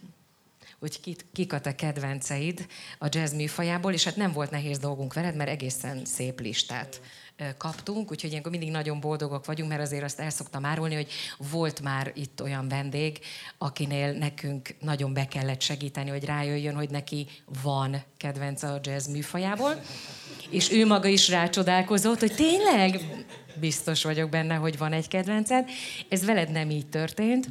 hogy kik, kik a te kedvenceid a jazz műfajából, és hát nem volt nehéz dolgunk veled, mert egészen szép listát kaptunk, úgyhogy ilyenkor mindig nagyon boldogok vagyunk, mert azért azt el szoktam árulni, hogy volt már itt olyan vendég, akinél nekünk nagyon be kellett segíteni, hogy rájöjjön, hogy neki van kedvence a jazz műfajából, és ő maga is rácsodálkozott, hogy tényleg biztos vagyok benne, hogy van egy kedvenced. Ez veled nem így történt.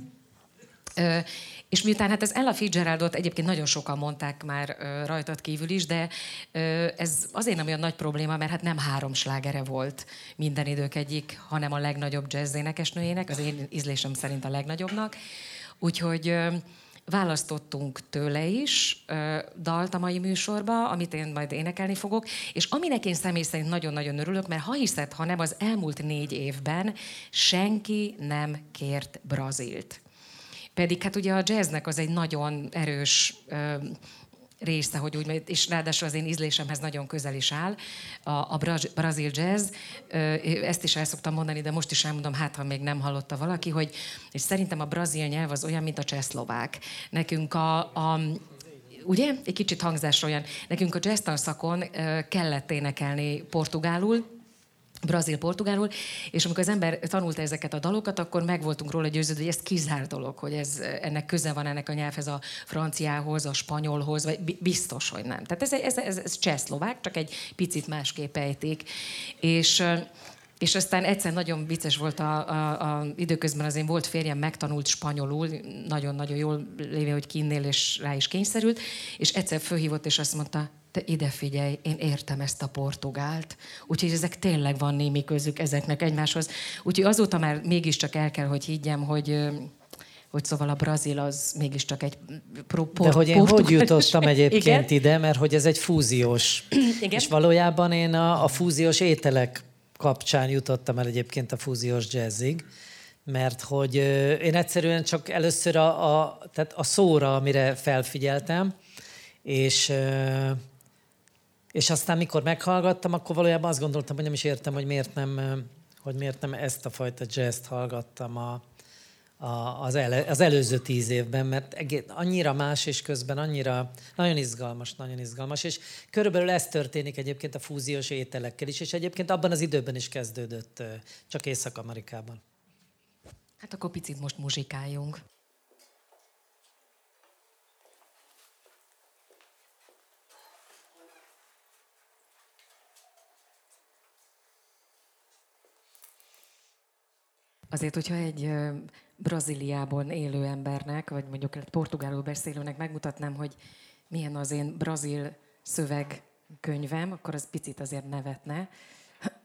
És miután hát ez Ella Fitzgeraldot egyébként nagyon sokan mondták már rajtad kívül is, de ez azért nem olyan nagy probléma, mert hát nem három slágere volt minden idők egyik, hanem a legnagyobb jazz énekesnőjének, az én ízlésem szerint a legnagyobbnak. Úgyhogy választottunk tőle is uh, dalt a mai műsorba, amit én majd énekelni fogok, és aminek én személy szerint nagyon-nagyon örülök, mert ha hiszed, ha nem, az elmúlt négy évben senki nem kért Brazilt. Pedig hát ugye a jazznek az egy nagyon erős része, hogy úgy, és ráadásul az én ízlésemhez nagyon közel is áll, a, a brazil jazz. Ezt is el szoktam mondani, de most is elmondom, hát ha még nem hallotta valaki, hogy és szerintem a brazil nyelv az olyan, mint a csehszlovák. Nekünk a, a ugye? Egy kicsit hangzásra olyan. Nekünk a jazz tanszakon kellett énekelni portugálul, brazil-portugálul, és amikor az ember tanulta ezeket a dalokat, akkor meg voltunk róla győződve, hogy ez kizár dolog, hogy ez, ennek köze van ennek a nyelvhez a franciához, a spanyolhoz, vagy biztos, hogy nem. Tehát ez, ez, ez, ez csehszlovák, csak egy picit másképp ejték. És és aztán egyszer nagyon vicces volt a, a, a időközben az én volt férjem megtanult spanyolul, nagyon-nagyon jól lévő, hogy kinnél, és rá is kényszerült, és egyszer fölhívott, és azt mondta, te ide figyelj, én értem ezt a portugált, úgyhogy ezek tényleg van némi közük ezeknek egymáshoz. Úgyhogy azóta már mégiscsak el kell, hogy higgyem, hogy hogy szóval a brazil az mégiscsak egy pro, por, De hogy én hogy jutottam *laughs* egyébként Igen? ide, mert hogy ez egy fúziós. Igen? És valójában én a, a fúziós ételek kapcsán jutottam el egyébként a fúziós jazzig, mert hogy én egyszerűen csak először a, a, tehát a szóra, amire felfigyeltem, és és aztán, mikor meghallgattam, akkor valójában azt gondoltam, hogy nem is értem, hogy miért nem, hogy miért nem ezt a fajta jazz hallgattam a, a, az, ele, az előző tíz évben, mert egész, annyira más, és közben annyira nagyon izgalmas, nagyon izgalmas, és körülbelül ez történik egyébként a fúziós ételekkel is, és egyébként abban az időben is kezdődött, csak Észak-Amerikában. Hát akkor picit most muzsikáljunk. Azért, hogyha egy Brazíliában élő embernek, vagy mondjuk egy portugálul beszélőnek megmutatnám, hogy milyen az én brazil szövegkönyvem, akkor az picit azért nevetne.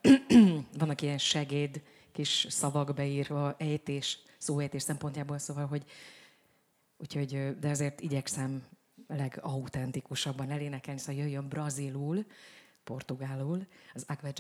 *clears throat* Vannak ilyen segéd kis szavak beírva, ejtés, szóejtés szempontjából, szóval, hogy úgyhogy, de azért igyekszem legauthentikusabban elénekelni, szóval jöjjön brazilul, portugálul, az Akveja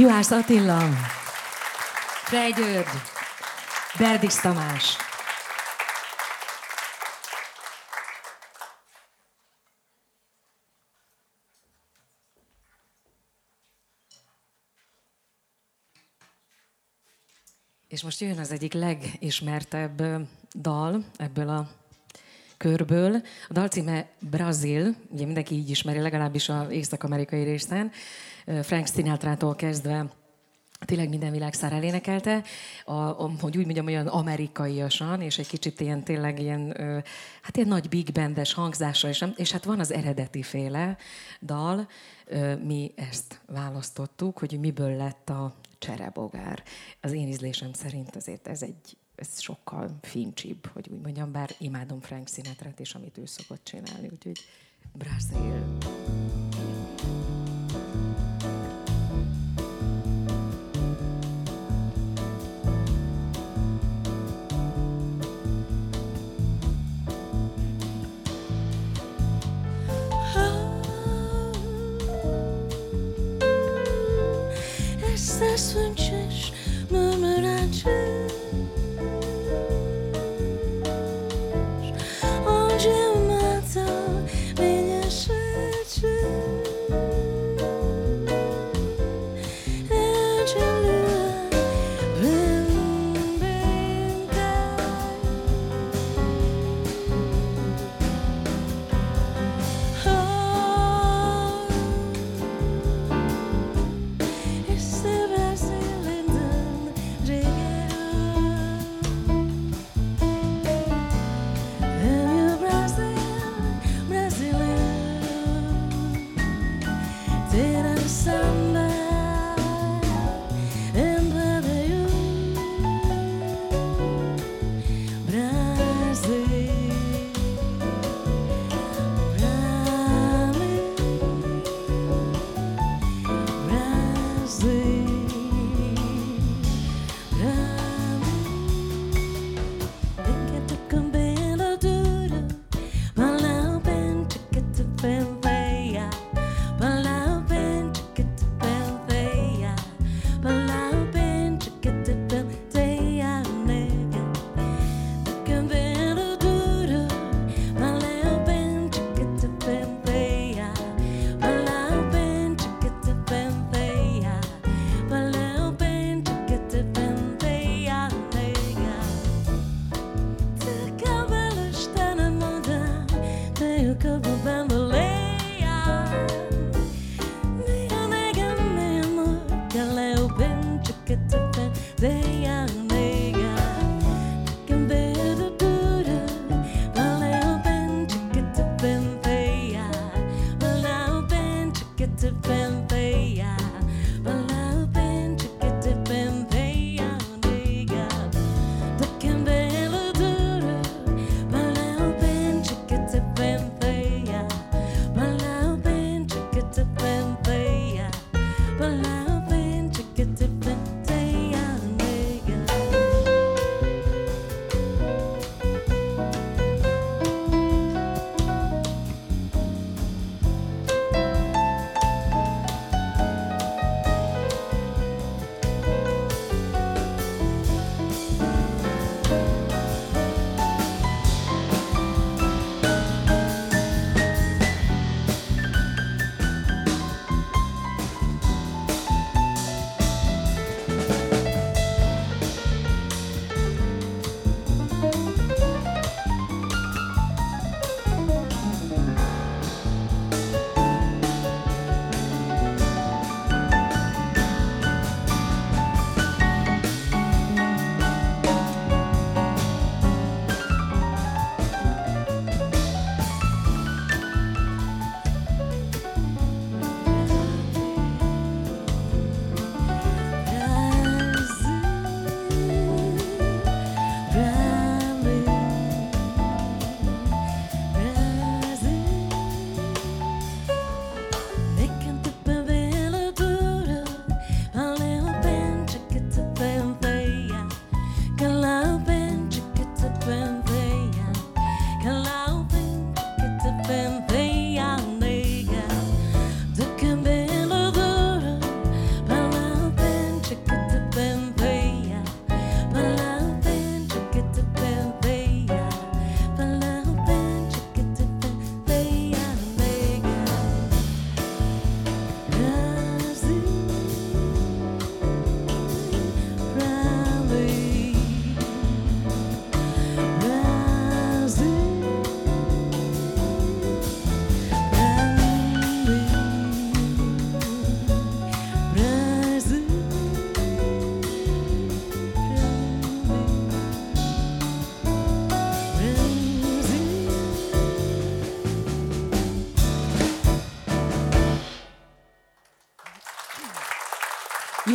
Juhász Attila, Frej György, Berdix Tamás. És most jön az egyik legismertebb dal ebből a körből. A dal címe Brazil, ugye mindenki így ismeri, legalábbis az észak-amerikai részen. Frank Sinatra-tól kezdve tényleg minden világszár elénekelte, a, a, hogy úgy mondjam, olyan amerikaiasan, és egy kicsit ilyen tényleg ilyen, hát ilyen nagy big bandes hangzásra, és, és hát van az eredeti féle dal, mi ezt választottuk, hogy miből lett a cserebogár. Az én ízlésem szerint azért ez egy ez sokkal fincsibb, hogy úgy mondjam, bár imádom Frank sinatra és amit ő szokott csinálni, úgyhogy Brazil. să-ți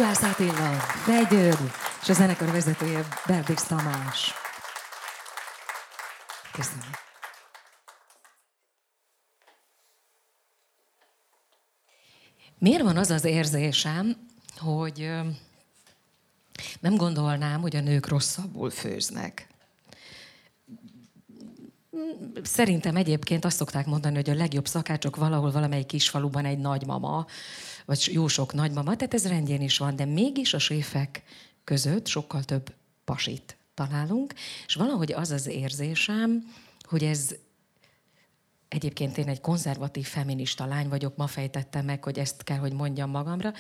Juhász Attila, Fegyőd, és a zenekar vezetője Berbix Tamás. Köszönöm. Miért van az az érzésem, hogy nem gondolnám, hogy a nők rosszabbul főznek? Szerintem egyébként azt szokták mondani, hogy a legjobb szakácsok valahol valamelyik kisfaluban egy nagymama, vagy jó sok nagymama, tehát ez rendjén is van, de mégis a séfek között sokkal több pasit találunk, és valahogy az az érzésem, hogy ez Egyébként én egy konzervatív feminista lány vagyok, ma fejtettem meg, hogy ezt kell, hogy mondjam magamra,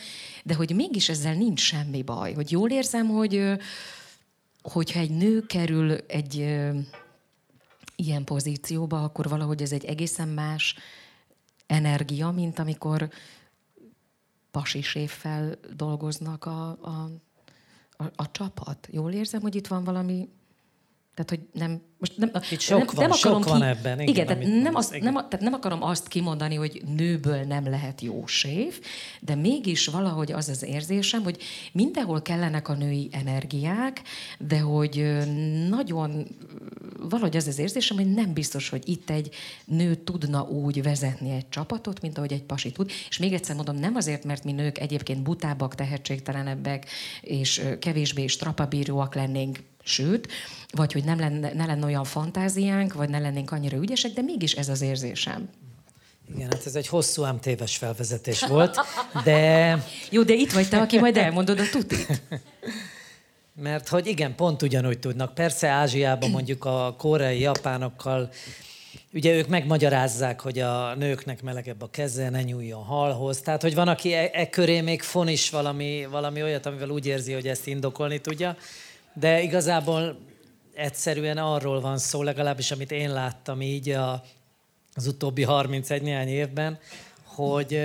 de hogy mégis ezzel nincs semmi baj. Hogy jól érzem, hogy hogyha egy nő kerül egy ilyen pozícióba, akkor valahogy ez egy egészen más energia, mint amikor pasiséffel dolgoznak a, a, a, a csapat. Jól érzem, hogy itt van valami tehát, hogy nem... Most nem, Itt sok nem, van, nem akarom sok ki, van ebben. Igen, igen tehát, nem azt, igen. Nem, tehát nem akarom azt kimondani, hogy nőből nem lehet jó séf, de mégis valahogy az az érzésem, hogy mindenhol kellenek a női energiák, de hogy nagyon valahogy az az érzésem, hogy nem biztos, hogy itt egy nő tudna úgy vezetni egy csapatot, mint ahogy egy pasi tud. És még egyszer mondom, nem azért, mert mi nők egyébként butábbak, tehetségtelenebbek, és kevésbé strapabíróak lennénk, sőt, vagy hogy nem lenne, ne lenne olyan fantáziánk, vagy ne lennénk annyira ügyesek, de mégis ez az érzésem. Igen, hát ez egy hosszú, ám téves felvezetés volt, de... *laughs* Jó, de itt vagy te, aki majd elmondod a tutit. *laughs* Mert hogy igen, pont ugyanúgy tudnak. Persze Ázsiában mondjuk a koreai japánokkal, ugye ők megmagyarázzák, hogy a nőknek melegebb a keze, ne nyúljon halhoz. Tehát, hogy van, aki e, e köré még fon is valami, valami olyat, amivel úgy érzi, hogy ezt indokolni tudja. De igazából egyszerűen arról van szó, legalábbis amit én láttam így a az utóbbi 31 néhány évben, hogy,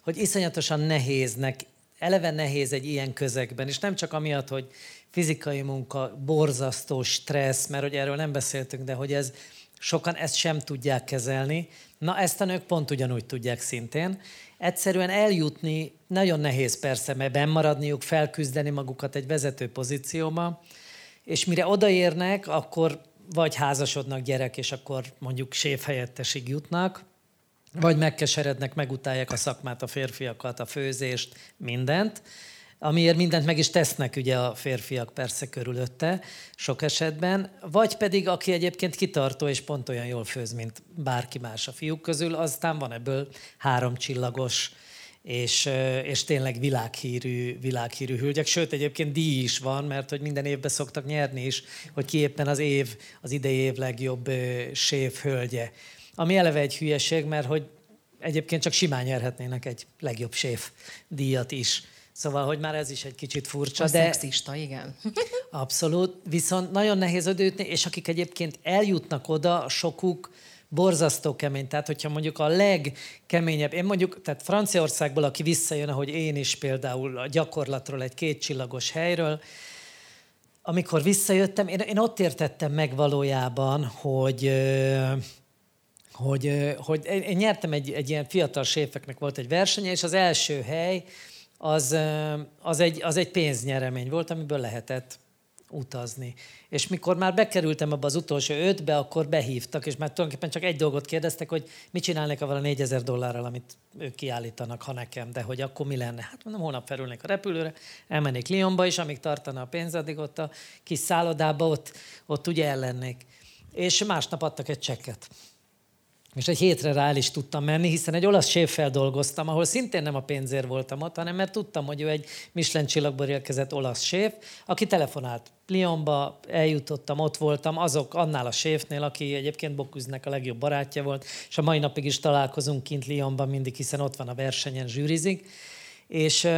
hogy iszonyatosan nehéznek, eleve nehéz egy ilyen közegben, és nem csak amiatt, hogy fizikai munka, borzasztó stressz, mert hogy erről nem beszéltünk, de hogy ez sokan ezt sem tudják kezelni. Na, ezt a nők pont ugyanúgy tudják szintén. Egyszerűen eljutni nagyon nehéz persze, mert bennmaradniuk, felküzdeni magukat egy vezető pozícióba, és mire odaérnek, akkor vagy házasodnak gyerek, és akkor mondjuk séfhelyettesig jutnak, vagy megkeserednek, megutálják a szakmát, a férfiakat, a főzést, mindent, amiért mindent meg is tesznek ugye a férfiak persze körülötte sok esetben, vagy pedig aki egyébként kitartó és pont olyan jól főz, mint bárki más a fiúk közül, aztán van ebből három csillagos és, és tényleg világhírű, világhírű hölgyek. Sőt, egyébként díj is van, mert hogy minden évben szoktak nyerni is, hogy ki éppen az év, az idei év legjobb séf hölgye. Ami eleve egy hülyeség, mert hogy egyébként csak simán nyerhetnének egy legjobb séf díjat is. Szóval, hogy már ez is egy kicsit furcsa. A de szexista, igen. *laughs* Abszolút. Viszont nagyon nehéz ödőtni, és akik egyébként eljutnak oda, sokuk borzasztó kemény. Tehát, hogyha mondjuk a legkeményebb, én mondjuk, tehát Franciaországból, aki visszajön, ahogy én is például a gyakorlatról, egy kétcsillagos helyről, amikor visszajöttem, én, én ott értettem meg valójában, hogy hogy, hogy én nyertem egy, egy ilyen fiatal séfeknek volt egy versenye, és az első hely az, az, egy, az egy pénznyeremény volt, amiből lehetett utazni. És mikor már bekerültem abba az utolsó ötbe, akkor behívtak, és már tulajdonképpen csak egy dolgot kérdeztek, hogy mit csinálnék avval a 4000 dollárral, amit ők kiállítanak, ha nekem, de hogy akkor mi lenne. Hát mondom, holnap felülnék a repülőre, elmennék Lyonba, és amíg tartana a pénz, addig ott a kis szállodába, ott, ott ugye ellennék. És másnap adtak egy csekket és egy hétre rá is tudtam menni, hiszen egy olasz séffel dolgoztam, ahol szintén nem a pénzért voltam ott, hanem mert tudtam, hogy ő egy Michelin csillagból érkezett olasz séf, aki telefonált Lyonba, eljutottam, ott voltam, azok annál a séfnél, aki egyébként Bokuznek a legjobb barátja volt, és a mai napig is találkozunk kint Lyonban mindig, hiszen ott van a versenyen, zsűrizik. És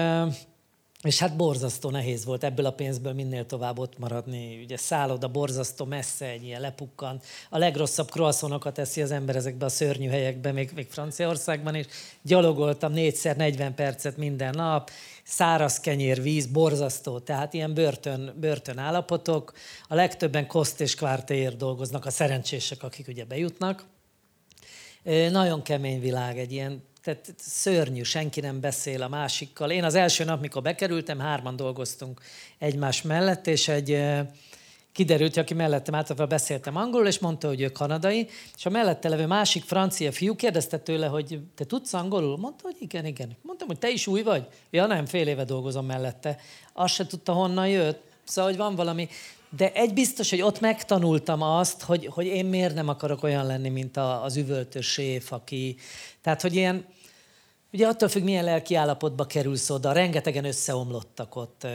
és hát borzasztó nehéz volt ebből a pénzből minél tovább ott maradni. Ugye szálloda borzasztó messze, egy ilyen lepukkan. A legrosszabb croissantokat eszi az ember ezekbe a szörnyű helyekbe, még, még Franciaországban is. Gyalogoltam négyszer 40 percet minden nap, száraz kenyér, víz, borzasztó, tehát ilyen börtön, börtön állapotok. A legtöbben koszt és kvártéért dolgoznak, a szerencsések, akik ugye bejutnak. Nagyon kemény világ, egy ilyen tehát szörnyű, senki nem beszél a másikkal. Én az első nap, mikor bekerültem, hárman dolgoztunk egymás mellett, és egy kiderült, hogy aki mellettem általában beszéltem angolul, és mondta, hogy ő kanadai, és a mellette levő másik francia fiú kérdezte tőle, hogy te tudsz angolul? Mondta, hogy igen, igen. Mondtam, hogy te is új vagy? Ja, nem, fél éve dolgozom mellette. Azt se tudta, honnan jött. Szóval, hogy van valami. De egy biztos, hogy ott megtanultam azt, hogy, hogy én miért nem akarok olyan lenni, mint az üvöltő séf, aki... Tehát, hogy ilyen, Ugye attól függ, milyen lelki állapotba kerülsz oda, rengetegen összeomlottak ott,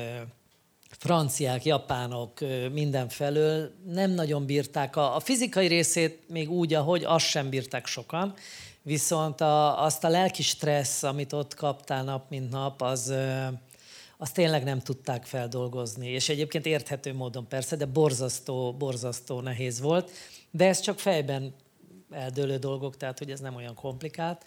franciák, japánok, mindenfelől, nem nagyon bírták a, fizikai részét még úgy, ahogy azt sem bírták sokan, viszont a, azt a lelki stressz, amit ott kaptál nap, mint nap, az, az tényleg nem tudták feldolgozni. És egyébként érthető módon persze, de borzasztó, borzasztó nehéz volt. De ez csak fejben eldőlő dolgok, tehát hogy ez nem olyan komplikált.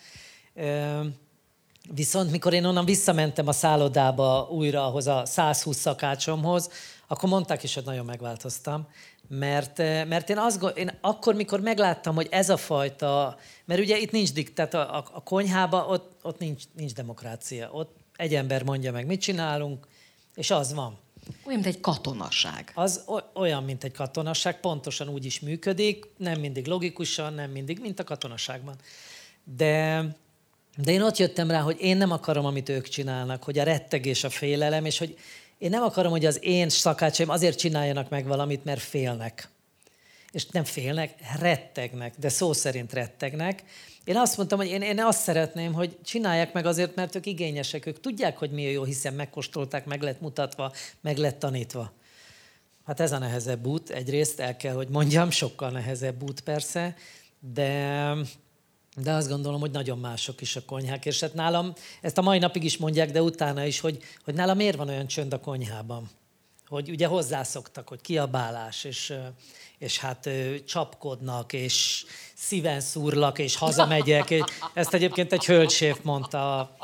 Viszont mikor én onnan visszamentem a szállodába újra ahhoz a 120 szakácsomhoz, akkor mondták is, hogy nagyon megváltoztam. Mert, eh, mert én, azt, én akkor, mikor megláttam, hogy ez a fajta, mert ugye itt nincs diktat, a, a, a konyhába ott, ott nincs, nincs demokrácia. Ott egy ember mondja meg, mit csinálunk, és az van. Olyan, mint egy katonaság. Az olyan, mint egy katonaság, pontosan úgy is működik, nem mindig logikusan, nem mindig, mint a katonaságban. De de én ott jöttem rá, hogy én nem akarom, amit ők csinálnak, hogy a rettegés, a félelem, és hogy én nem akarom, hogy az én szakácsaim azért csináljanak meg valamit, mert félnek. És nem félnek, rettegnek, de szó szerint rettegnek. Én azt mondtam, hogy én, én azt szeretném, hogy csinálják meg azért, mert ők igényesek, ők tudják, hogy mi a jó, hiszen megkóstolták, meg lett mutatva, meg lett tanítva. Hát ez a nehezebb út, egyrészt el kell, hogy mondjam, sokkal nehezebb út persze, de de azt gondolom, hogy nagyon mások is a konyhák. És hát nálam, ezt a mai napig is mondják, de utána is, hogy, hogy nálam miért van olyan csönd a konyhában. hogy ugye hozzászoktak, hogy kiabálás, és, és hát csapkodnak, és szíven szúrlak, és hazamegyek. Ezt egyébként egy hölgyséf mondta a,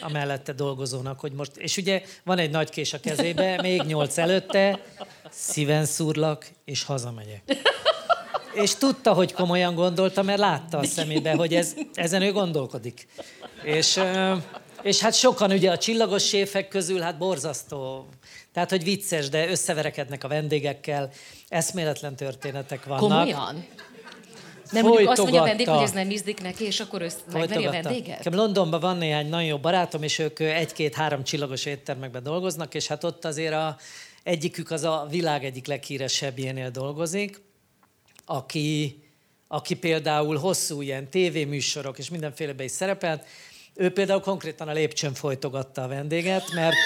a mellette dolgozónak, hogy most, és ugye van egy nagy kés a kezébe, még nyolc előtte, szíven szúrlak, és hazamegyek. És tudta, hogy komolyan gondolta, mert látta a szemébe, hogy ez, ezen ő gondolkodik. És, és hát sokan ugye a csillagos séfek közül, hát borzasztó. Tehát, hogy vicces, de összeverekednek a vendégekkel, eszméletlen történetek vannak. Komolyan? Nem mondjuk azt mondja a vendég, hogy ez nem ízlik neki, és akkor össz megveri a vendéget? Nekem Londonban van néhány nagyon jó barátom, és ők egy-két-három csillagos éttermekben dolgoznak, és hát ott azért a, egyikük az a világ egyik leghíresebbjénél dolgozik, aki, aki például hosszú ilyen tévéműsorok és mindenfélebe is szerepelt, ő például konkrétan a lépcsőn folytogatta a vendéget, mert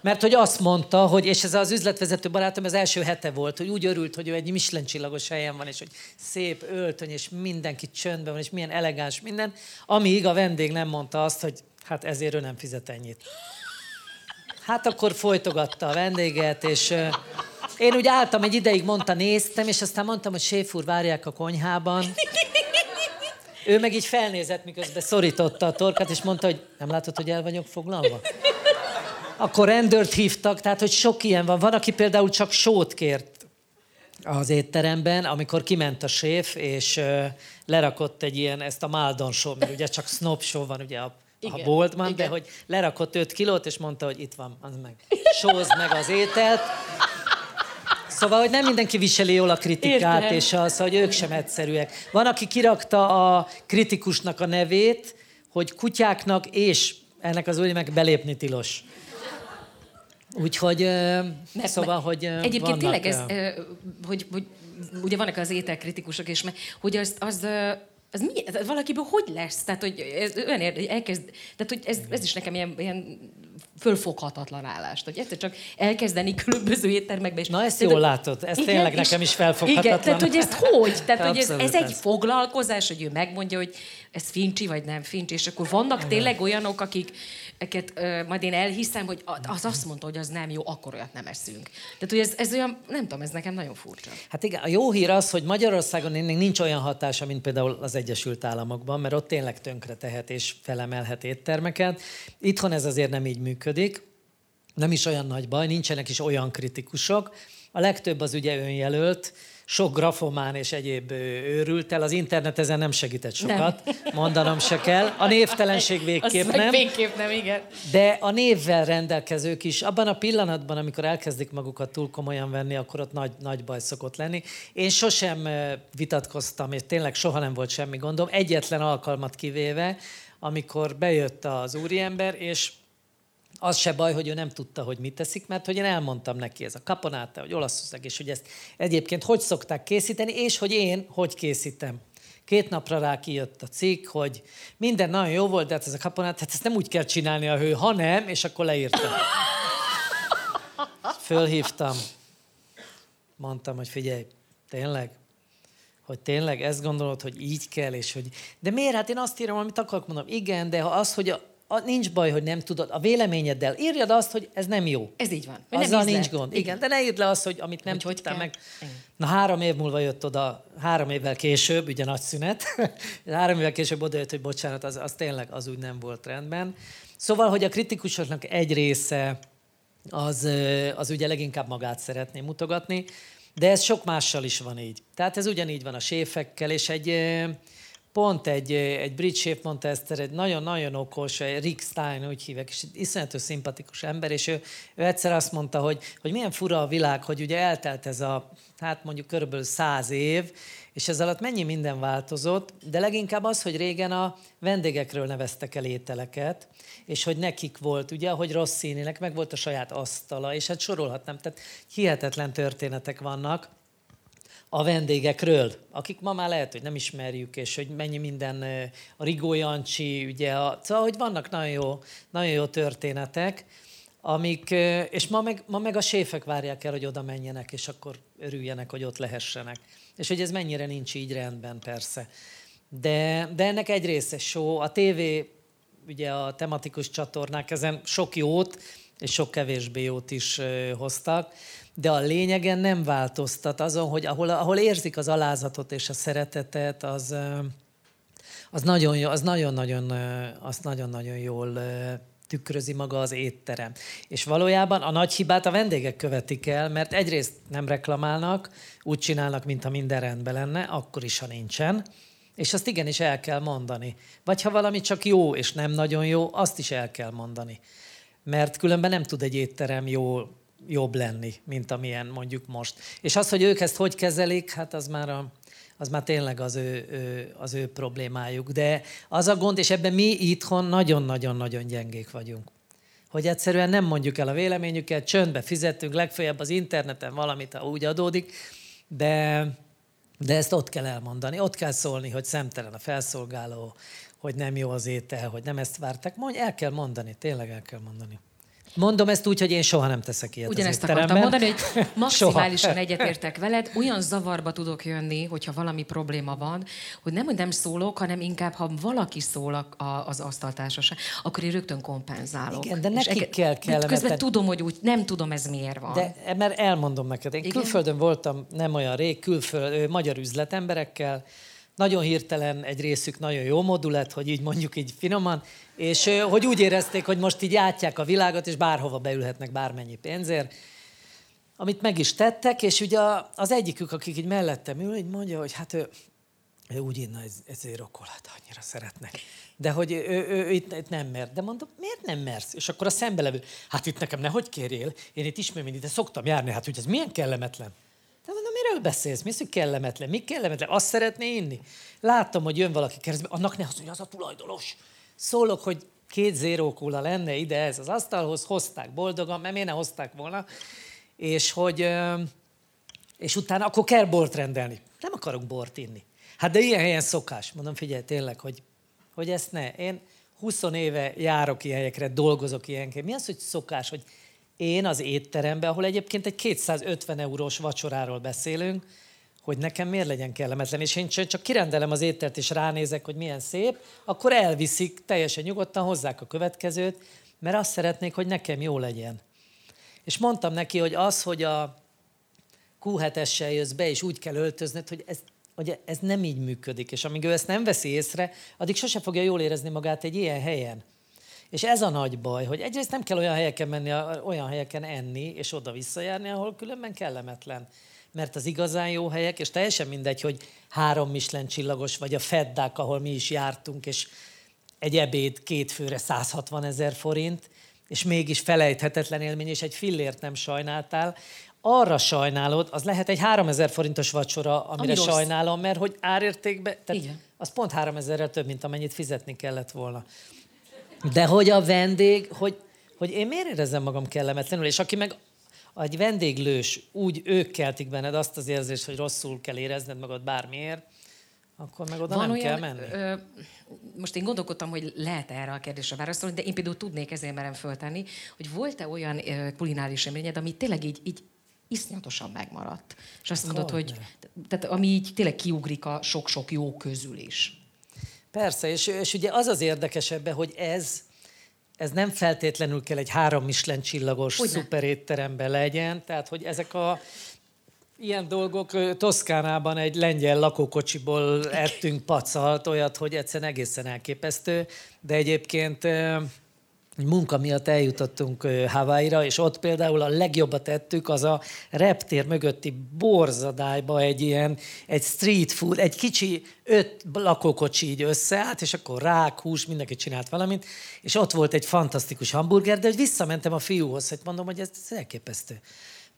mert hogy azt mondta, hogy, és ez az üzletvezető barátom az első hete volt, hogy úgy örült, hogy ő egy Michelin csillagos helyen van, és hogy szép öltöny, és mindenki csöndben van, és milyen elegáns minden, amíg a vendég nem mondta azt, hogy hát ezért ő nem fizet ennyit. Hát akkor folytogatta a vendéget, és én úgy álltam egy ideig, mondta, néztem, és aztán mondtam, hogy séfúr, várják a konyhában. Ő meg így felnézett, miközben szorította a torkát, és mondta, hogy nem látod, hogy el vagyok foglalva? Akkor rendőrt hívtak, tehát, hogy sok ilyen van. Van, aki például csak sót kért az étteremben, amikor kiment a séf, és uh, lerakott egy ilyen, ezt a Maldon show, mert ugye csak snob show van ugye a, igen, a boltban, igen. de hogy lerakott 5 kilót, és mondta, hogy itt van, az meg. Sózd meg az ételt. Szóval, hogy nem mindenki viseli jól a kritikát, Értem. és az, hogy ők sem egyszerűek. Van, aki kirakta a kritikusnak a nevét, hogy kutyáknak és ennek az úgy meg belépni tilos. Úgyhogy, mert, szóval, hogy Egyébként vannak, tényleg ez, hogy, hogy ugye vannak az ételkritikusok, és hogy az, az az mi, ez valakiből hogy lesz? Tehát, hogy ez olyan érde, hogy elkezd, tehát, hogy ez, ez is nekem ilyen, ilyen fölfoghatatlan állást, hogy egyszer csak elkezdeni különböző éttermekbe. És Na ezt jól látod, ez igen, tényleg nekem is felfoghatatlan. Igen, tehát hogy ezt hogy? Tehát, hogy ez, ez egy foglalkozás, hogy ő megmondja, hogy ez fincsi vagy nem fincsi, és akkor vannak tényleg olyanok, akik, eket uh, majd én elhiszem, hogy az azt mondta, hogy az nem jó, akkor olyat nem eszünk. Tehát, hogy ez, ez olyan, nem tudom, ez nekem nagyon furcsa. Hát igen, a jó hír az, hogy Magyarországon nincs olyan hatása, mint például az Egyesült Államokban, mert ott tényleg tönkre tehet és felemelhet éttermeket. Itthon ez azért nem így működik. Nem is olyan nagy baj, nincsenek is olyan kritikusok. A legtöbb az ugye önjelölt, sok grafomán és egyéb őrült el. Az internet ezen nem segített sokat, nem. mondanom se kell. A névtelenség végképp nem. végképp nem, igen. De a névvel rendelkezők is, abban a pillanatban, amikor elkezdik magukat túl komolyan venni, akkor ott nagy, nagy baj szokott lenni. Én sosem vitatkoztam, és tényleg soha nem volt semmi gondom, egyetlen alkalmat kivéve, amikor bejött az úriember, és az se baj, hogy ő nem tudta, hogy mit teszik, mert hogy én elmondtam neki ez a kaponáta, hogy olaszország, és hogy ezt egyébként hogy szokták készíteni, és hogy én hogy készítem. Két napra rá kijött a cikk, hogy minden nagyon jó volt, de hát ez a kaponát, hát ezt nem úgy kell csinálni a hő, hanem, és akkor leírtam. Fölhívtam. Mondtam, hogy figyelj, tényleg, hogy tényleg ezt gondolod, hogy így kell, és hogy... De miért? Hát én azt írom, amit akarok mondom. Igen, de ha az, hogy a, a, nincs baj, hogy nem tudod, a véleményeddel írjad azt, hogy ez nem jó. Ez így van. Azzal nem nincs gond. Igen. Igen, de ne írd le azt, hogy amit nem hogy tudtál meg. Igen. Na három év múlva jött oda, három évvel később, ugye nagy szünet, *laughs* három évvel később oda jött, hogy bocsánat, az, az tényleg az úgy nem volt rendben. Szóval, hogy a kritikusoknak egy része az, az ugye leginkább magát szeretné mutogatni, de ez sok mással is van így. Tehát ez ugyanígy van a séfekkel, és egy pont egy, egy brit chef mondta ezt, egy nagyon-nagyon okos, Rick Stein úgy hívek, és egy iszonyatosan szimpatikus ember, és ő, ő egyszer azt mondta, hogy, hogy milyen fura a világ, hogy ugye eltelt ez a, hát mondjuk körülbelül száz év, és ez alatt mennyi minden változott, de leginkább az, hogy régen a vendégekről neveztek el ételeket, és hogy nekik volt, ugye, hogy Rossininek meg volt a saját asztala, és hát sorolhatnám, tehát hihetetlen történetek vannak, a vendégekről, akik ma már lehet, hogy nem ismerjük, és hogy mennyi minden a Rigó Jancsi, ugye, a, szóval, hogy vannak nagyon jó, nagyon jó történetek, amik, és ma meg, ma meg a séfek várják el, hogy oda menjenek, és akkor örüljenek, hogy ott lehessenek. És hogy ez mennyire nincs így rendben, persze. De, de ennek egy része show. A tévé, ugye a tematikus csatornák ezen sok jót, és sok kevésbé jót is hoztak, de a lényegen nem változtat azon, hogy ahol, ahol érzik az alázatot és a szeretetet, az, az nagyon, az nagyon-nagyon, az nagyon-nagyon jól tükrözi maga az étterem. És valójában a nagy hibát a vendégek követik el, mert egyrészt nem reklamálnak, úgy csinálnak, mintha minden rendben lenne, akkor is, ha nincsen. És azt igenis el kell mondani. Vagy ha valami csak jó és nem nagyon jó, azt is el kell mondani. Mert különben nem tud egy étterem jó, jobb lenni, mint amilyen mondjuk most. És az, hogy ők ezt hogy kezelik, hát az már a, az már tényleg az ő, ő, az ő problémájuk. De az a gond, és ebben mi itthon nagyon-nagyon-nagyon gyengék vagyunk. Hogy egyszerűen nem mondjuk el a véleményüket, csöndbe fizetünk, legfeljebb az interneten valamit, ha úgy adódik, de, de ezt ott kell elmondani, ott kell szólni, hogy szemtelen a felszolgáló, hogy nem jó az étel, hogy nem ezt vártak. Mondj, el kell mondani, tényleg el kell mondani. Mondom ezt úgy, hogy én soha nem teszek ilyet Ugyanezt az akartam mondani, hogy *laughs* maximálisan egyetértek veled. Olyan zavarba tudok jönni, hogyha valami probléma van, hogy nem, hogy nem szólok, hanem inkább, ha valaki szól a, a, az asztaltársaság, akkor én rögtön kompenzálok. Igen, de nekik És kell kellemetlen. Közben tudom, hogy úgy nem tudom, ez miért van. De mert elmondom neked, én Igen? külföldön voltam nem olyan rég, külföld, magyar üzletemberekkel, nagyon hirtelen egy részük nagyon jó modulet, hogy így mondjuk így finoman, és hogy úgy érezték, hogy most így átják a világot, és bárhova beülhetnek bármennyi pénzért, amit meg is tettek, és ugye az egyikük, akik így mellettem ül, így mondja, hogy hát ő, ő úgy inna ez, ezért rokolát, annyira szeretnek. De hogy ő, ő, ő itt, itt, nem mer. De mondom, miért nem mersz? És akkor a szembelevő, hát itt nekem nehogy kérjél, én itt ismerem, ide szoktam járni, hát hogy ez milyen kellemetlen. Miről beszélsz? Mi hogy kellemetlen? Mi kellemetlen? Azt szeretné inni? Láttam, hogy jön valaki keresztbe, annak ne az, hogy az a tulajdonos. Szólok, hogy két zérókula lenne ide ez az asztalhoz, hozták boldogan, mert miért ne hozták volna, és hogy és utána akkor kell bort rendelni. Nem akarok bort inni. Hát de ilyen helyen szokás. Mondom, figyelj, tényleg, hogy, hogy ezt ne. Én 20 éve járok ilyen helyekre, dolgozok ilyen Mi az, hogy szokás, hogy én az étteremben, ahol egyébként egy 250 eurós vacsoráról beszélünk, hogy nekem miért legyen kellemetlen, és én csak kirendelem az ételt, és ránézek, hogy milyen szép, akkor elviszik, teljesen nyugodtan hozzák a következőt, mert azt szeretnék, hogy nekem jó legyen. És mondtam neki, hogy az, hogy a Q7-essel jössz be, és úgy kell öltözned, hogy ez, hogy ez nem így működik, és amíg ő ezt nem veszi észre, addig sose fogja jól érezni magát egy ilyen helyen. És ez a nagy baj, hogy egyrészt nem kell olyan helyeken menni, olyan helyeken enni, és oda visszajárni, ahol különben kellemetlen. Mert az igazán jó helyek, és teljesen mindegy, hogy három Michelin csillagos, vagy a Feddák, ahol mi is jártunk, és egy ebéd két főre 160 ezer forint, és mégis felejthetetlen élmény, és egy fillért nem sajnáltál, arra sajnálod, az lehet egy 3000 forintos vacsora, amire Ami sajnálom, mert hogy árértékben, tehát Igen. az pont 3000-rel több, mint amennyit fizetni kellett volna. De hogy a vendég, hogy, hogy én miért érezem magam kellemetlenül, és aki meg egy vendéglős, úgy ők keltik benned azt az érzést, hogy rosszul kell érezned magad bármiért, akkor meg oda Van nem olyan, kell menni. Ö, most én gondolkodtam, hogy lehet erre a kérdésre válaszolni, de én például tudnék, ezért merem föltenni, hogy volt-e olyan ö, kulináris élményed, ami tényleg így, így iszonyatosan megmaradt. És azt mondod, hogy tehát, ami így tényleg kiugrik a sok-sok jó közül is. Persze, és, és ugye az az érdekes ebben, hogy ez, ez nem feltétlenül kell egy három Michelin csillagos Ugyan. szuperétteremben legyen, tehát hogy ezek a ilyen dolgok, Toszkánában egy lengyel lakókocsiból ettünk pacalt, olyat, hogy egyszerűen egészen elképesztő, de egyébként munka miatt eljutottunk Hawaii-ra, és ott például a legjobbat tettük, az a reptér mögötti borzadályba egy ilyen, egy street food, egy kicsi öt lakókocsi így összeállt, és akkor rák, hús, mindenki csinált valamit, és ott volt egy fantasztikus hamburger, de hogy visszamentem a fiúhoz, hogy mondom, hogy ez, ez elképesztő.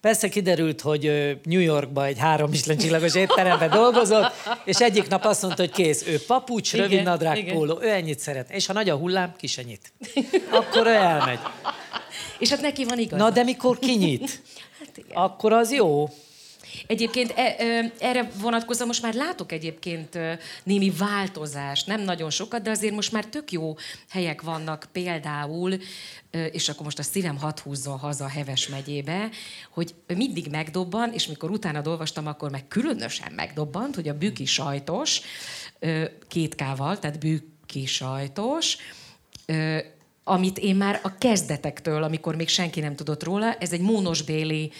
Persze kiderült, hogy New Yorkban egy három Michelin csillagos étteremben dolgozott, és egyik nap azt mondta, hogy kész, ő papucs, igen, rövid nadrág, igen. póló, ő ennyit szeret. És ha nagy a hullám, kis ennyit. Akkor ő elmegy. És hát neki van igaz. Na, de mikor kinyit, hát igen. akkor az jó. Egyébként e, erre vonatkozóan most már látok egyébként némi változást, nem nagyon sokat, de azért most már tök jó helyek vannak például, és akkor most a szívem hat húzzon haza Heves megyébe, hogy mindig megdobban, és mikor utána olvastam, akkor meg különösen megdobbant, hogy a büki sajtos, két kával, tehát büki sajtos, amit én már a kezdetektől, amikor még senki nem tudott róla, ez egy mónosbéli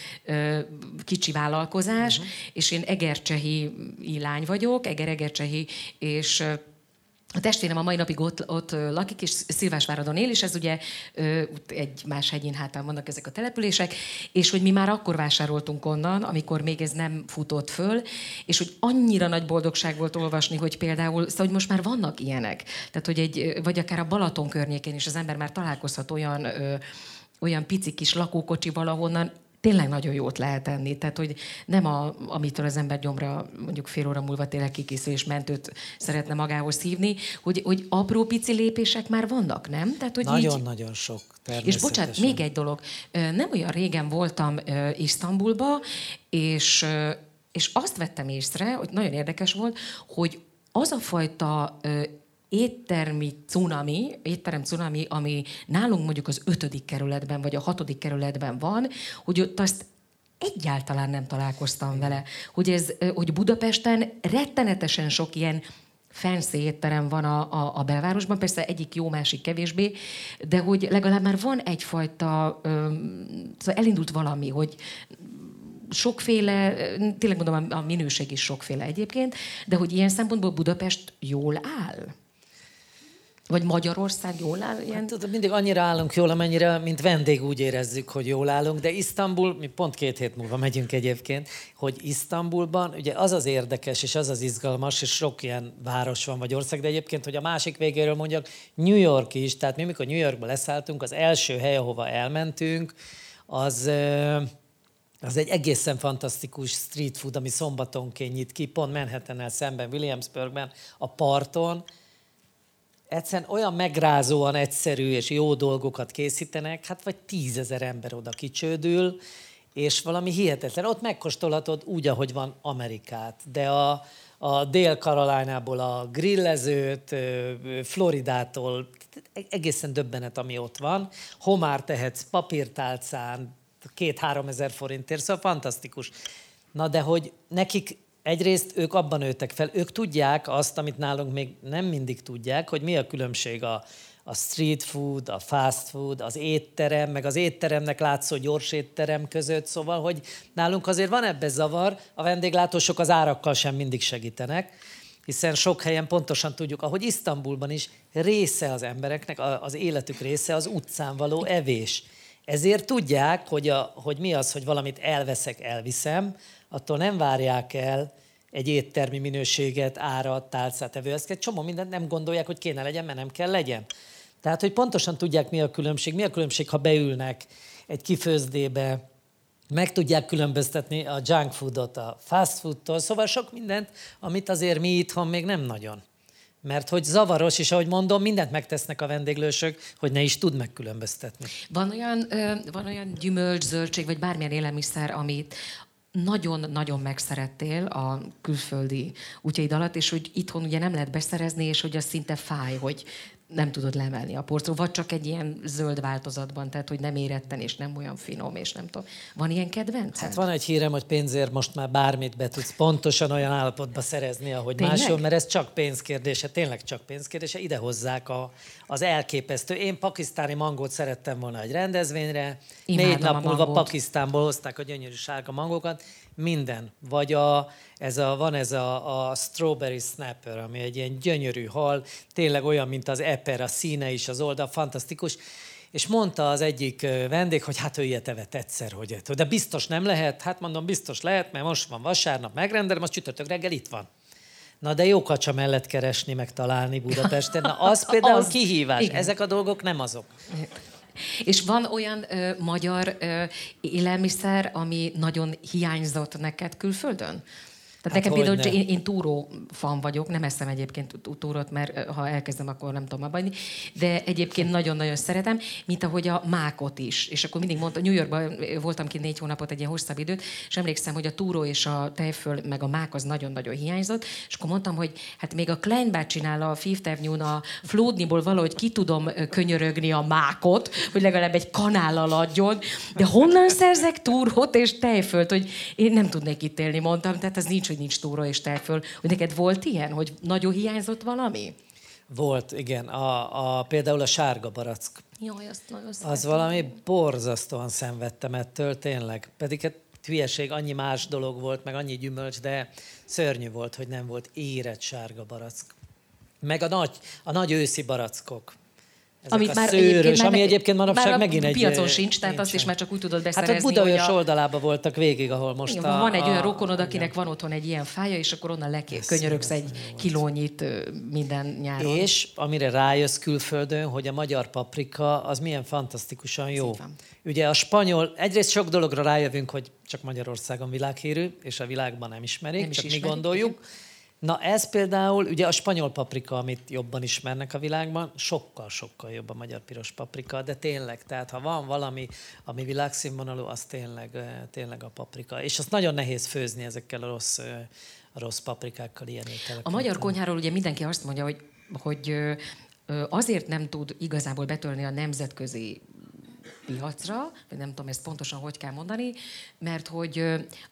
kicsi vállalkozás, uh-huh. és én egercsehi lány vagyok, eger-egercsehi, és a testvérem a mai napig ott, ott lakik, és Szilvásváradon él, és ez ugye egy más hegyén hátán vannak ezek a települések, és hogy mi már akkor vásároltunk onnan, amikor még ez nem futott föl, és hogy annyira nagy boldogság volt olvasni, hogy például, szóval, hogy most már vannak ilyenek. Tehát, hogy egy, vagy akár a Balaton környékén is az ember már találkozhat olyan olyan pici kis lakókocsi valahonnan tényleg nagyon jót lehet enni. Tehát, hogy nem a, amitől az ember gyomra mondjuk fél óra múlva tényleg kikészül és mentőt szeretne magához szívni, hogy, hogy apró pici lépések már vannak, nem? Tehát, hogy Nagyon-nagyon így... sok, És bocsánat, még egy dolog. Nem olyan régen voltam Isztambulba, és, és azt vettem észre, hogy nagyon érdekes volt, hogy az a fajta éttermi cunami, étterem cunami, ami nálunk mondjuk az ötödik kerületben, vagy a hatodik kerületben van, hogy ott azt egyáltalán nem találkoztam vele. Hogy, ez, hogy Budapesten rettenetesen sok ilyen fancy étterem van a, a, a belvárosban, persze egyik jó, másik kevésbé, de hogy legalább már van egyfajta, ö, szóval elindult valami, hogy sokféle, tényleg mondom, a minőség is sokféle egyébként, de hogy ilyen szempontból Budapest jól áll? Vagy Magyarország jól áll? Ilyen? Hát, tudod, mindig annyira állunk jól, amennyire, mint vendég úgy érezzük, hogy jól állunk, de Isztambul, mi pont két hét múlva megyünk egyébként, hogy Isztambulban, ugye az az érdekes, és az az izgalmas, és sok ilyen város van, vagy ország, de egyébként, hogy a másik végéről mondjak, New York is, tehát mi, mikor New Yorkba leszálltunk, az első hely, ahova elmentünk, az az egy egészen fantasztikus street food, ami szombatonként nyit ki, pont Manhattan-el szemben, Williamsburgben, a parton, egyszerűen olyan megrázóan egyszerű és jó dolgokat készítenek, hát vagy tízezer ember oda kicsődül, és valami hihetetlen. Ott megkóstolhatod úgy, ahogy van Amerikát, de a, a Dél-Karolajnából a grillezőt, Floridától, egészen döbbenet, ami ott van. Homár tehetsz papírtálcán, két-három ezer forintért, szóval fantasztikus. Na de hogy nekik egyrészt ők abban nőttek fel, ők tudják azt, amit nálunk még nem mindig tudják, hogy mi a különbség a, a street food, a fast food, az étterem, meg az étteremnek látszó gyors étterem között, szóval, hogy nálunk azért van ebbe zavar, a vendéglátósok az árakkal sem mindig segítenek, hiszen sok helyen pontosan tudjuk, ahogy Isztambulban is része az embereknek, az életük része az utcán való evés. Ezért tudják, hogy, a, hogy mi az, hogy valamit elveszek, elviszem, attól nem várják el egy éttermi minőséget, árat, tálcát, evőeszket. Csomó mindent nem gondolják, hogy kéne legyen, mert nem kell legyen. Tehát, hogy pontosan tudják, mi a különbség. Mi a különbség, ha beülnek egy kifőzdébe, meg tudják különböztetni a junk foodot a fast foodtól, szóval sok mindent, amit azért mi itthon még nem nagyon. Mert hogy zavaros, és ahogy mondom, mindent megtesznek a vendéglősök, hogy ne is tud megkülönböztetni. Van olyan, van olyan gyümölcs, zöldség, vagy bármilyen élelmiszer, amit, nagyon-nagyon megszerettél a külföldi útjaid alatt, és hogy itthon ugye nem lehet beszerezni, és hogy az szinte fáj, hogy nem tudod lemelni a porcról, vagy csak egy ilyen zöld változatban, tehát hogy nem éretten és nem olyan finom, és nem tudom. Van ilyen kedvenc? Hát van egy hírem, hogy pénzért most már bármit be tudsz pontosan olyan állapotba szerezni, ahogy tényleg? máshol, mert ez csak pénzkérdése, tényleg csak pénzkérdése, ide hozzák a, az elképesztő. Én pakisztáni mangót szerettem volna egy rendezvényre, Imádom négy nap múlva Pakisztánból hozták a gyönyörű sárga mangókat, minden. Vagy a, ez a, van ez a, a strawberry snapper, ami egy ilyen gyönyörű hal, tényleg olyan, mint az eper, a színe is, az oldal, fantasztikus. És mondta az egyik vendég, hogy hát ő ilyet evett egyszer, hogy. De biztos nem lehet? Hát mondom, biztos lehet, mert most van vasárnap, megrendelem, most csütörtök reggel itt van. Na de jó kacsa mellett keresni, meg találni Budapesten. Na *laughs* az például az, kihívás. Igen. Ezek a dolgok nem azok. És van olyan ö, magyar ö, élelmiszer, ami nagyon hiányzott neked külföldön? Tehát hát nekem például, én, én túró fan vagyok, nem eszem egyébként túrót, mert ha elkezdem, akkor nem tudom abbaidni, de egyébként nagyon-nagyon szeretem, mint ahogy a mákot is. És akkor mindig mondta, New Yorkban voltam ki négy hónapot, egy ilyen hosszabb időt, és emlékszem, hogy a túró és a tejföl, meg a mák az nagyon-nagyon hiányzott, és akkor mondtam, hogy hát még a Klein bácsinál a Fifth Avenue-n a Flódniból valahogy ki tudom könyörögni a mákot, hogy legalább egy kanállal adjon, de honnan szerzek túrót és tejfölt, hogy én nem tudnék itt élni, mondtam, tehát ez nincs hogy nincs túra és tejföl. Hogy neked volt ilyen, hogy nagyon hiányzott valami? Volt, igen. A, a, például a sárga barack. Jaj, azt nagyon Az szeretem. valami borzasztóan szenvedtem ettől, tényleg. Pedig hát hülyeség, annyi más dolog volt, meg annyi gyümölcs, de szörnyű volt, hogy nem volt érett sárga barack. Meg a nagy, a nagy őszi barackok. Ezek Amit már szőrös, egyébként már ami egyébként manapság már megint egy... piacon sincs, tehát azt is már csak úgy tudod Hát beszerezni, ott Budaörs a- oldalában voltak végig, ahol most Igen, a... van egy olyan rokonod, akinek van otthon egy ilyen fája, és akkor onnan leké, könyörögsz egy kilónyit minden nyáron. És amire rájössz külföldön, hogy a magyar paprika az milyen fantasztikusan jó. Ugye a spanyol, egyrészt sok dologra rájövünk, hogy csak Magyarországon világhírű, és a világban nem ismerik, Nem is csak mi ismerik, gondoljuk. Na ez például, ugye a spanyol paprika, amit jobban ismernek a világban, sokkal-sokkal jobb a magyar piros paprika, de tényleg, tehát ha van valami, ami világszínvonalú, az tényleg, tényleg a paprika. És azt nagyon nehéz főzni ezekkel a rossz, a rossz paprikákkal, ilyen ételekkel. A magyar konyháról ugye mindenki azt mondja, hogy, hogy azért nem tud igazából betölni a nemzetközi piacra, vagy nem tudom ezt pontosan hogy kell mondani, mert hogy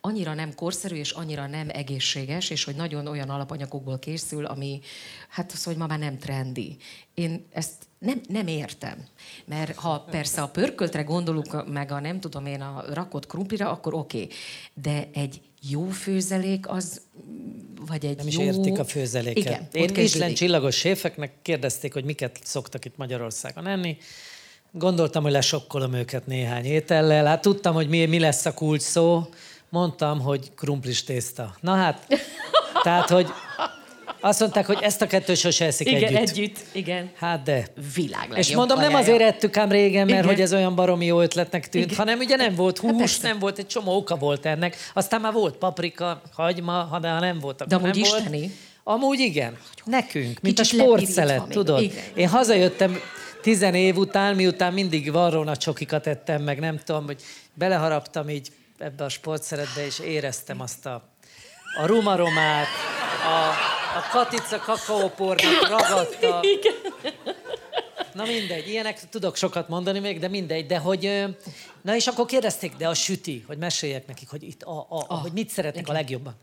annyira nem korszerű és annyira nem egészséges, és hogy nagyon olyan alapanyagokból készül, ami hát az, hogy ma már nem trendi. Én ezt nem, nem értem. Mert ha persze a pörköltre gondolunk, meg a nem tudom én a rakott krumplira, akkor oké. Okay. De egy jó főzelék az, vagy egy Nem is jó... értik a főzeléket. Igen, Én Michelin csillagos séfeknek kérdezték, hogy miket szoktak itt Magyarországon enni. Gondoltam, hogy lesokkolom őket néhány étellel. Hát tudtam, hogy mi, mi lesz a kulcs szó. Mondtam, hogy krumplis tészta. Na hát, *laughs* tehát, hogy azt mondták, hogy ezt a kettőt sose eszik Igen, együtt. együtt. Igen. Hát de. Világ És mondom, nem azért ettük ám régen, mert Igen. hogy ez olyan baromi jó ötletnek tűnt, Igen. hanem ugye nem volt hús, persze. nem volt, egy csomó oka volt ennek. Aztán már volt paprika, hagyma, ha nem volt, akkor De amúgy nem isteni? volt. Amúgy igen. Nekünk, mint Kicsit a sportszelet, tudod? Igen. Én hazajöttem tizen év után, miután mindig varróna csokikat ettem, meg nem tudom, hogy beleharaptam így ebbe a sportszeletbe, és éreztem azt a, a rumaromát, a, a katica kakaópornak ragadta. *laughs* Na mindegy, ilyenek tudok sokat mondani még, de mindegy, de hogy... Na és akkor kérdezték, de a süti, hogy meséljek nekik, hogy itt a, a, a hogy mit szeretnek a legjobban.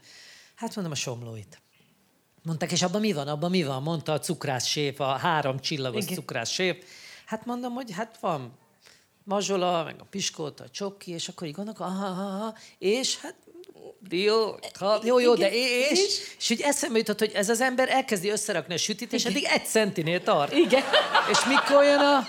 Hát mondom a somlóit. Mondták, és abban mi van, abban mi van? Mondta a cukrász séf, a három csillagos Igen. cukrász séf. Hát mondom, hogy hát van mazsola, meg a piskóta, a csoki, és akkor így gondolok, aha, aha, aha, és hát jó, ha, jó, jó, de és, és, és úgy eszembe jutott, hogy ez az ember elkezdi összerakni a sütit, és eddig egy centinél tart. Igen. És mikor jön a...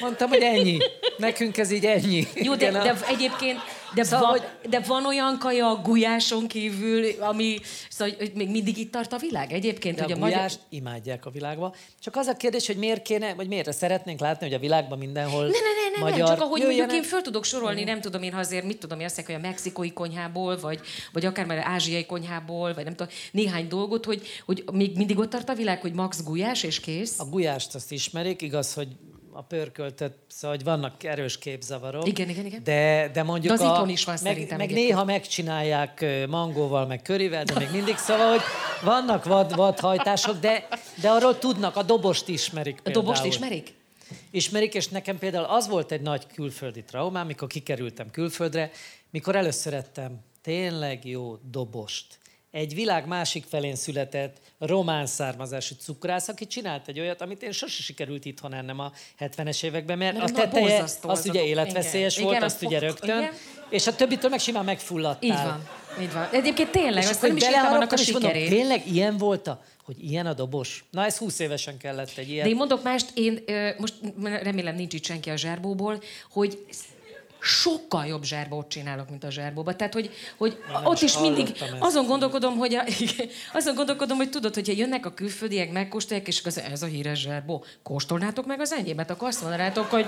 Mondtam, hogy ennyi. Nekünk ez így ennyi. Jó, de, de egyébként de, Szóval, van, hogy- de van olyan kaja a gulyáson kívül, ami szóval, hogy még mindig itt tart a világ egyébként? De hogy a gulyást imádják a világban. Csak az a kérdés, hogy miért kéne, vagy miért szeretnénk látni, hogy a világban mindenhol Ne, ne, ne, ne, magyar... ne, csak ahogy jöjjenek. mondjuk én föl tudok sorolni, nem tudom én, azért, mit tudom én, azt hogy a mexikói konyhából, vagy, vagy akár már ázsiai konyhából, vagy nem tudom, néhány dolgot, hogy, hogy még mindig ott tart a világ, hogy max gulyás és kész. A gulyást azt ismerik, igaz, hogy a pörköltet, szóval hogy vannak erős képzavarok. Igen, igen, igen. De, de mondjuk De az a, is van meg, szerintem meg néha megcsinálják mangóval, meg körivel, de még mindig, szóval, hogy vannak vad, vadhajtások, de, de arról tudnak, a dobost ismerik A például. dobost ismerik? Ismerik, és nekem például az volt egy nagy külföldi traumám, mikor kikerültem külföldre, mikor először ettem tényleg jó dobost. Egy világ másik felén született román származású cukrász, aki csinált egy olyat, amit én sose sikerült itthon ennem a 70-es években, mert, Mert a teteje az az a ugye életveszélyes igen. volt, Igen, azt a ugye rögtön, igen. és a többitől meg simán megfulladtál. Így van. Így van. Egyébként tényleg, És azt nem is a és mondom, sikerét. tényleg ilyen volt a, hogy ilyen a dobos? Na ez 20 évesen kellett egy ilyen. De én mondok mást, én most remélem nincs itt senki a zsárbóból, hogy sokkal jobb zsárbót csinálok, mint a zsárbóba. Tehát, hogy, hogy ott is mindig azon gondolkodom, hogy a, *laughs* igen, azon gondolkodom, hogy tudod, hogyha jönnek a külföldiek, megkóstolják, és az, ez a híres zsárbó. Kóstolnátok meg az enyémet, akkor azt mondanátok, hogy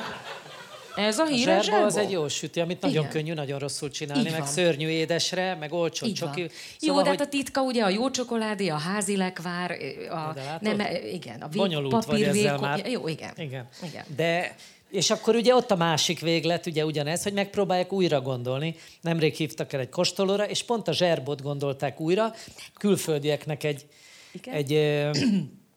ez a híres zserba az egy jó süti, amit nagyon Igen. könnyű, nagyon rosszul csinálni, Így meg van. szörnyű édesre, meg olcsó Így van. csoki. Jó, Szóval, de hát hogy a titka ugye a jó csokoládé, a házi lekvár, a, látod? nem, igen, a vég, bonyolult vagy papír ezzel vékony- már. Jó, igen. Igen. igen. De, és akkor ugye ott a másik véglet, ugye ugyanez, hogy megpróbálják újra gondolni. Nemrég hívtak el egy kóstolóra, és pont a zserbot gondolták újra, külföldieknek egy, Igen. egy,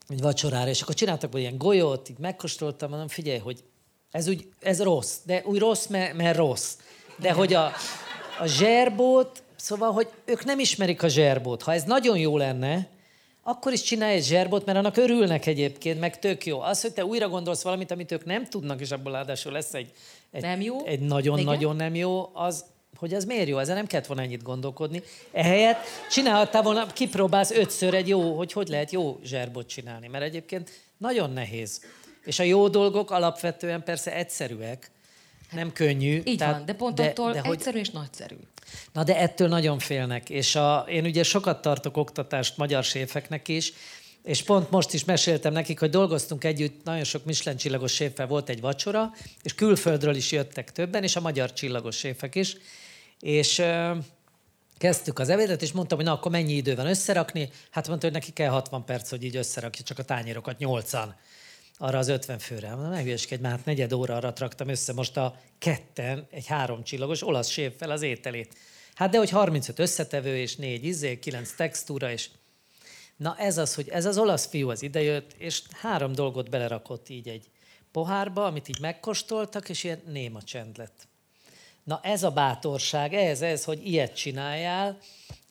egy vacsorára, és akkor csináltak ilyen golyót, így megkóstoltam, mondom, figyelj, hogy ez úgy, ez rossz, de úgy rossz, mert, mert rossz. De hogy a, a zserbót, szóval, hogy ők nem ismerik a zserbót. Ha ez nagyon jó lenne, akkor is csinálj egy zserbot, mert annak örülnek egyébként, meg tök jó. Az, hogy te újra gondolsz valamit, amit ők nem tudnak, és abból ráadásul lesz egy, egy, nem jó. egy nagyon-nagyon nem jó, az, hogy ez miért jó, ezzel nem kellett volna ennyit gondolkodni. Ehelyett csinálhattál volna, kipróbálsz ötször egy jó, hogy hogy lehet jó zserbot csinálni, mert egyébként nagyon nehéz. És a jó dolgok alapvetően persze egyszerűek, nem könnyű. Így tehát, van, de pont de, attól de, hogy... egyszerű és nagyszerű. Na de ettől nagyon félnek, és a, én ugye sokat tartok oktatást magyar séfeknek is, és pont most is meséltem nekik, hogy dolgoztunk együtt, nagyon sok Michelin csillagos séffel volt egy vacsora, és külföldről is jöttek többen, és a magyar csillagos séfek is. És ö, kezdtük az ebédet, és mondtam, hogy na, akkor mennyi idő van összerakni? Hát mondta, hogy neki kell 60 perc, hogy így összerakja csak a tányérokat, 80 arra az 50 főre. Na, ne hülyeskedj, már hát negyed óra arra raktam össze most a ketten egy három csillagos olasz séffel az ételét. Hát de hogy 35 összetevő, és négy izé, 9 textúra, és na ez az, hogy ez az olasz fiú az idejött, és három dolgot belerakott így egy pohárba, amit így megkóstoltak, és ilyen néma csend lett. Na ez a bátorság, ez, ez, hogy ilyet csináljál,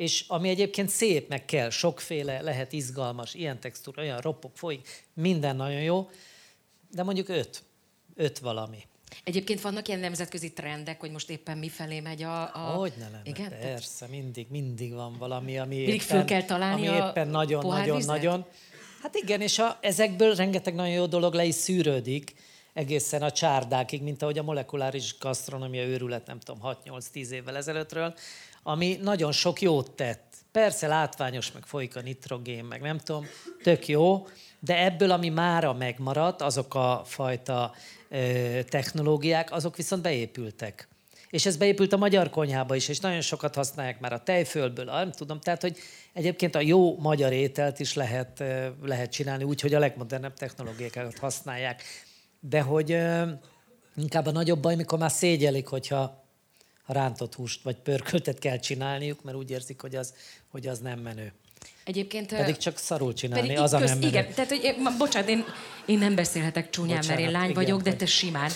és ami egyébként szép, meg kell, sokféle, lehet izgalmas, ilyen textúra, olyan ropog, folyik, minden nagyon jó, de mondjuk öt, öt valami. Egyébként vannak ilyen nemzetközi trendek, hogy most éppen mifelé megy a... a... Hogy ne lenne, Igen? persze, mindig, mindig van valami, ami mindig éppen, föl kell találni ami éppen nagyon, nagyon, nagyon. Hát igen, és a, ezekből rengeteg nagyon jó dolog le is szűrődik, egészen a csárdákig, mint ahogy a molekuláris gasztronómia őrület, nem tudom, 6-8-10 évvel ezelőttről, ami nagyon sok jót tett. Persze látványos, meg folyik a nitrogén, meg nem tudom, tök jó, de ebből, ami mára megmaradt, azok a fajta ö, technológiák, azok viszont beépültek. És ez beépült a magyar konyhába is, és nagyon sokat használják már a tejfölből, nem tudom, tehát, hogy egyébként a jó magyar ételt is lehet, lehet csinálni úgy, hogy a legmodernebb technológiákat használják. De hogy ö, inkább a nagyobb baj, mikor már szégyelik, hogyha ha rántott húst vagy pörköltet kell csinálniuk, mert úgy érzik, hogy az, hogy az nem menő. Egyébként, pedig csak szarul csinálni, pedig az a nem menő. Igen, tehát, hogy, bocsánat, én, én nem beszélhetek csúnyán, bocsánat, mert én lány igen, vagyok, de te simán.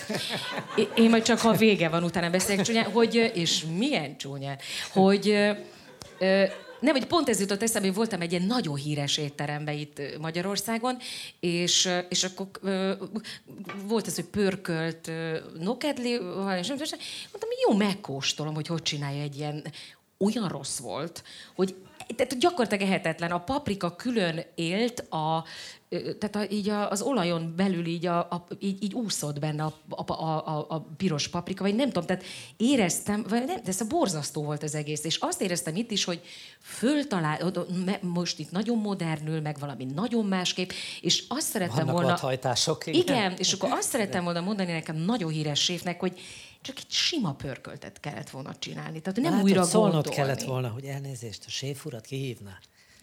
Én majd csak, ha vége van, utána beszélek csúnyán, hogy, és milyen csúnyán, hogy nem, hogy pont ez jutott eszembe, hogy voltam egy ilyen nagyon híres étterembe itt Magyarországon, és, és akkor volt ez, hogy pörkölt nokedli, és mondtam, jó, megkóstolom, hogy hogy csinálja egy ilyen olyan rossz volt, hogy tehát gyakorlatilag ehetetlen. A paprika külön élt a tehát a, így a, az olajon belül így, a, a, így, így úszott benne a, a, a, a piros paprika, vagy nem tudom, tehát éreztem, vagy nem, de ez a borzasztó volt az egész, és azt éreztem itt is, hogy föltalál, most itt nagyon modernül, meg valami nagyon másképp, és azt szerettem Vannak volna... igen. igen. és akkor azt szerettem volna mondani nekem nagyon híres séfnek, hogy csak egy sima pörköltet kellett volna csinálni. Tehát nem Látod, újra szólnod gondolni. kellett volna, hogy elnézést, a séfurat kihívná.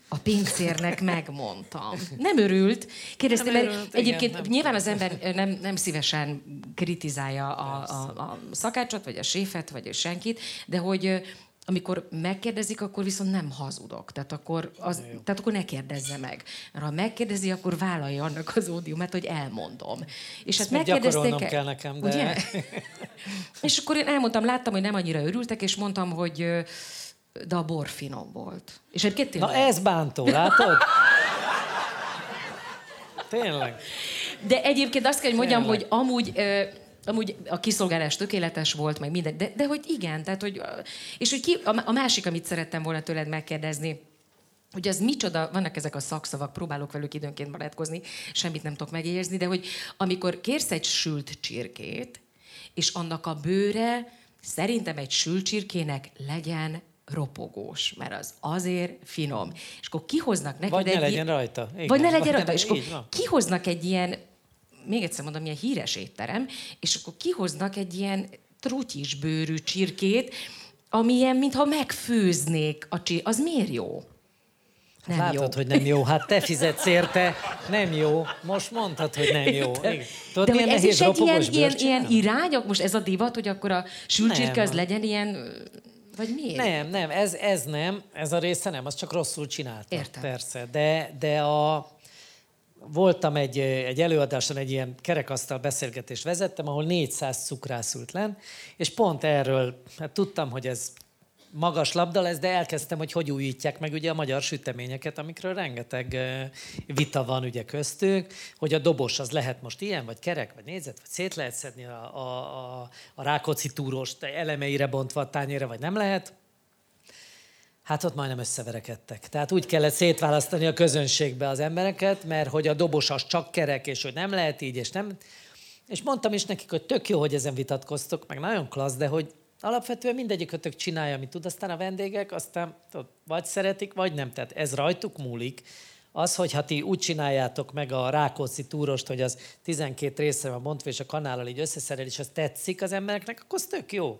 A pincérnek *laughs* megmondtam. Nem örült. Kérdeztem, mert örült, egyébként igen, nem. nyilván az ember nem, nem szívesen kritizálja a, a, a szakácsot, vagy a séfet, vagy a senkit, de hogy amikor megkérdezik, akkor viszont nem hazudok. Tehát akkor, az, tehát akkor ne kérdezze meg. Mert ha megkérdezi, akkor vállalja annak az ódiumát, hogy elmondom. És hát megkérdezték... kell nekem, de... Ugye? *laughs* és akkor én elmondtam, láttam, hogy nem annyira örültek, és mondtam, hogy de a bor finom volt. És egy Na ez bántó, látod? Tényleg. De egyébként azt kell, hogy mondjam, Tényleg. hogy amúgy amúgy a kiszolgálás tökéletes volt, meg minden, de, de hogy igen, tehát hogy, és hogy ki, a, a másik, amit szerettem volna tőled megkérdezni, hogy az micsoda, vannak ezek a szakszavak, próbálok velük időnként barátkozni, semmit nem tudok megérzni, de hogy amikor kérsz egy sült csirkét, és annak a bőre szerintem egy sült csirkének legyen ropogós, mert az azért finom. És akkor kihoznak neked vagy egy... ne legyen rajta. Igen. Vagy ne legyen rajta. És akkor kihoznak egy ilyen, még egyszer mondom, ilyen híres étterem, és akkor kihoznak egy ilyen trutyis bőrű csirkét, ami ilyen, mintha megfőznék a csirkét. Az miért jó? Nem Látod, jó. hogy nem jó. Hát te fizetsz érte, nem jó. Most mondtad, hogy nem jó. Tudod, De hogy ez is egy ilyen, ilyen, ilyen irány, most ez a divat, hogy akkor a sülcsirke az legyen ilyen vagy miért? Nem, nem, ez, ez nem, ez a része nem, az csak rosszul csinálta. Értem. Persze, de, de a, voltam egy, egy előadáson, egy ilyen kerekasztal beszélgetést vezettem, ahol 400 cukrász ült len, és pont erről, hát tudtam, hogy ez magas labda lesz, de elkezdtem, hogy hogy újítják meg ugye a magyar süteményeket, amikről rengeteg vita van ugye köztük, hogy a dobos az lehet most ilyen, vagy kerek, vagy nézet, vagy szét lehet szedni a, a, a, a rákóczi túrost elemeire bontva a tányére, vagy nem lehet. Hát ott majdnem összeverekedtek. Tehát úgy kellett szétválasztani a közönségbe az embereket, mert hogy a dobos az csak kerek, és hogy nem lehet így, és nem... És mondtam is nekik, hogy tök jó, hogy ezen vitatkoztok, meg nagyon klassz, de hogy alapvetően mindegyikötök csinálja, amit tud, aztán a vendégek aztán tudod, vagy szeretik, vagy nem. Tehát ez rajtuk múlik. Az, hogy ha ti úgy csináljátok meg a Rákóczi túrost, hogy az 12 részre van bontva, és a kanállal így összeszerel, és az tetszik az embereknek, akkor az tök jó.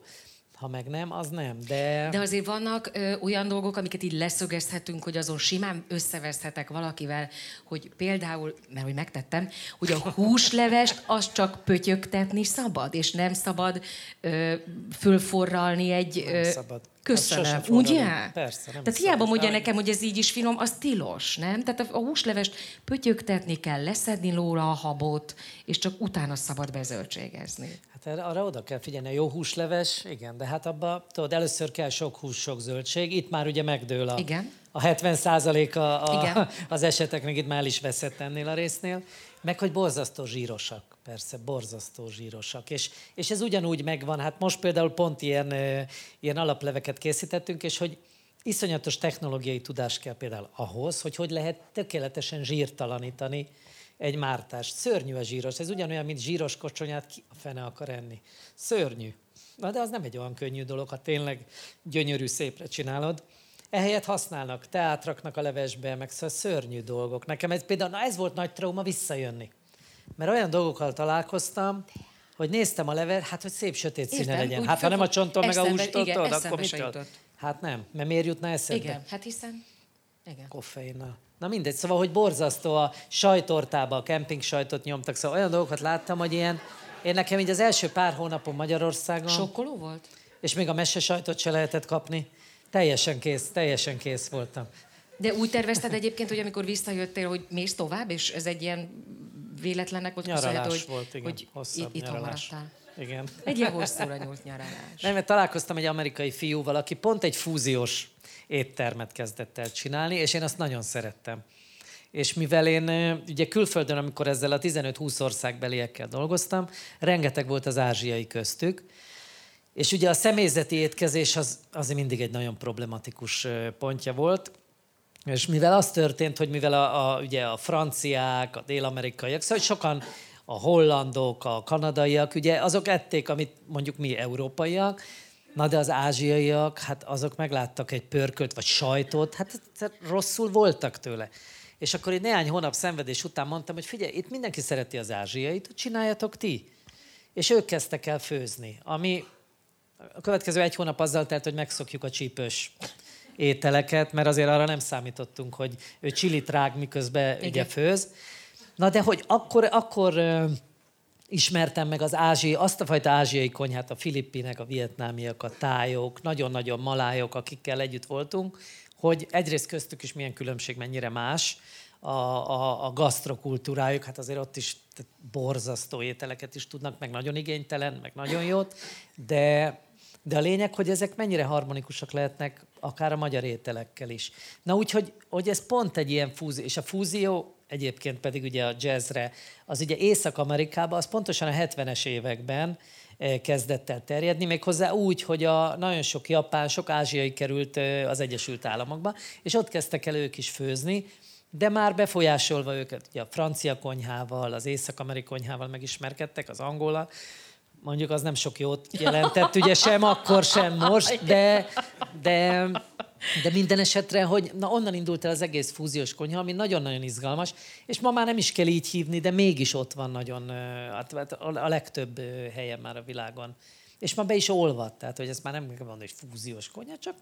Ha meg nem, az nem. De, de azért vannak ö, olyan dolgok, amiket így leszögezhetünk, hogy azon simán összeveszthetek valakivel, hogy például, mert hogy megtettem, hogy a húslevest az csak pötyögtetni szabad, és nem szabad ö, fölforralni egy... Ö, nem szabad. Köszönöm. Ugye? Persze, nem Tehát hiába mondja nekem, hogy ez így is finom, az tilos, nem? Tehát a húslevest pötyögtetni kell, leszedni lóra a habot, és csak utána szabad bezöldségezni. Hát arra oda kell figyelni, a jó húsleves, igen, de hát abba, tudod, először kell sok hús, sok zöldség, itt már ugye megdől a, igen. a 70 a, a, igen. az eseteknek, itt már el is veszett ennél a résznél, meg hogy borzasztó zsírosak, persze, borzasztó zsírosak, és, és ez ugyanúgy megvan, hát most például pont ilyen, ilyen alapleveket készítettünk, és hogy iszonyatos technológiai tudás kell például ahhoz, hogy hogy lehet tökéletesen zsírtalanítani egy mártást. Szörnyű a zsíros. Ez ugyanolyan, mint zsíros kocsonyát ki a fene akar enni. Szörnyű. Na, de az nem egy olyan könnyű dolog, ha tényleg gyönyörű, szépre csinálod. Ehelyett használnak, teátraknak a levesbe, meg szóval szörnyű dolgok. Nekem ez például, na ez volt nagy trauma visszajönni. Mert olyan dolgokkal találkoztam, hogy néztem a levet, hát hogy szép sötét színe Értem, legyen. Hát ha nem a csonttól, meg a hústól, akkor mit Hát nem, mert miért jutna eszedbe? Igen, hát hiszen... Igen. Koffeinnal. Na mindegy, szóval, hogy borzasztó a sajtortába, a kemping sajtot nyomtak, szóval olyan dolgokat láttam, hogy ilyen, én nekem így az első pár hónapon Magyarországon... Sokkoló volt? És még a mese sajtot se lehetett kapni. Teljesen kész, teljesen kész voltam. De úgy tervezted egyébként, hogy amikor visszajöttél, hogy mész tovább, és ez egy ilyen véletlennek volt nyaralás hogy, volt, igen. hogy Hosszabb itt maradtál. Igen. Egy ilyen *laughs* hosszúra nyúlt nyaralás. Nem, mert találkoztam egy amerikai fiúval, aki pont egy fúziós éttermet kezdett el csinálni, és én azt nagyon szerettem. És mivel én ugye külföldön, amikor ezzel a 15-20 országbeliekkel dolgoztam, rengeteg volt az ázsiai köztük, és ugye a személyzeti étkezés az, az mindig egy nagyon problematikus pontja volt, és mivel az történt, hogy mivel a, a, ugye a franciák, a dél-amerikaiak, szóval sokan a hollandok, a kanadaiak, ugye azok ették, amit mondjuk mi európaiak, Na de az ázsiaiak, hát azok megláttak egy pörkölt vagy sajtot, hát rosszul voltak tőle. És akkor egy néhány hónap szenvedés után mondtam, hogy figyelj, itt mindenki szereti az ázsiait, csináljatok ti. És ők kezdtek el főzni, ami a következő egy hónap azzal telt, hogy megszokjuk a csípős ételeket, mert azért arra nem számítottunk, hogy ő csilit rág, miközben Igen. ugye főz. Na de hogy akkor, akkor ismertem meg az ázsiai, azt a fajta ázsiai konyhát, a filippinek, a vietnámiak, a tájok, nagyon-nagyon malájok, akikkel együtt voltunk, hogy egyrészt köztük is milyen különbség, mennyire más a, a, a gasztrokultúrájuk, hát azért ott is borzasztó ételeket is tudnak, meg nagyon igénytelen, meg nagyon jót, de, de a lényeg, hogy ezek mennyire harmonikusak lehetnek akár a magyar ételekkel is. Na úgyhogy hogy ez pont egy ilyen fúzió, és a fúzió egyébként pedig ugye a jazzre, az ugye Észak-Amerikában, az pontosan a 70-es években eh, kezdett el terjedni, méghozzá úgy, hogy a nagyon sok japán, sok ázsiai került eh, az Egyesült Államokba, és ott kezdtek el ők is főzni, de már befolyásolva őket, ugye a francia konyhával, az észak-amerikai konyhával megismerkedtek, az angola, mondjuk az nem sok jót jelentett, ugye sem akkor, sem most, de, de de minden esetre, hogy na onnan indult el az egész fúziós konyha, ami nagyon-nagyon izgalmas, és ma már nem is kell így hívni, de mégis ott van nagyon, hát, hát a legtöbb helyen már a világon. És ma be is olvad, tehát hogy ezt már nem kell mondani, hogy fúziós konyha, csak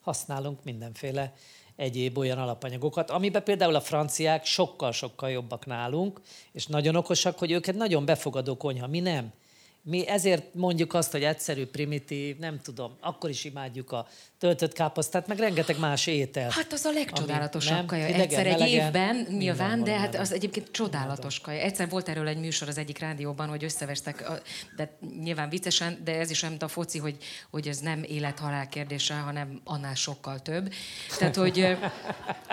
használunk mindenféle egyéb olyan alapanyagokat, amiben például a franciák sokkal-sokkal jobbak nálunk, és nagyon okosak, hogy őket nagyon befogadó konyha, mi nem. Mi ezért mondjuk azt, hogy egyszerű, primitív, nem tudom, akkor is imádjuk a töltött káposztát, meg rengeteg más étel. Hát az a legcsodálatosabb kaja. Idegen, Egyszer egy melegen, évben nyilván, de hát az egyébként csodálatos kaja. Egyszer volt erről egy műsor az egyik rádióban, hogy összevestek, de nyilván viccesen, de ez is olyan, mint a foci, hogy, hogy ez nem élet-halál kérdése, hanem annál sokkal több. Tehát, hogy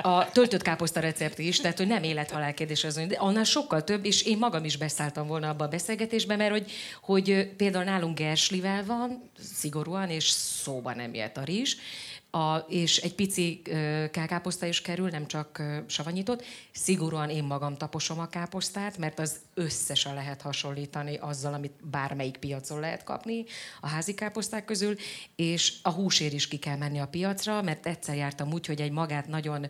a töltött káposzta recept is, tehát, hogy nem élet-halál kérdése, az, de annál sokkal több, és én magam is beszálltam volna abba a beszélgetésbe, mert hogy, hogy például nálunk gerslivel van, szigorúan, és szóba nem jött a rizs, a, és egy pici káposzta is kerül, nem csak savanyított. Szigorúan én magam taposom a káposztát, mert az összesen lehet hasonlítani azzal, amit bármelyik piacon lehet kapni a házi káposzták közül, és a húsér is ki kell menni a piacra, mert egyszer jártam úgy, hogy egy magát nagyon,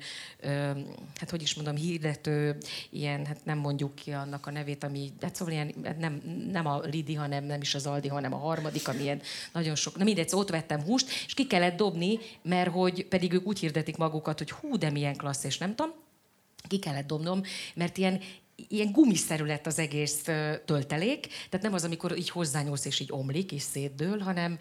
hát hogy is mondom, hirdető, ilyen, hát nem mondjuk ki annak a nevét, ami, hát szóval ilyen, hát nem, nem a Lidi, hanem nem is az Aldi, hanem a harmadik, ami ilyen nagyon sok, na mindegy, szóval ott vettem húst, és ki kellett dobni, mert hogy pedig ők úgy hirdetik magukat, hogy hú, de milyen klassz, és nem tudom, ki kellett dobnom, mert ilyen ilyen gumiszerű lett az egész töltelék, tehát nem az, amikor így hozzányúlsz és így omlik és szétdől, hanem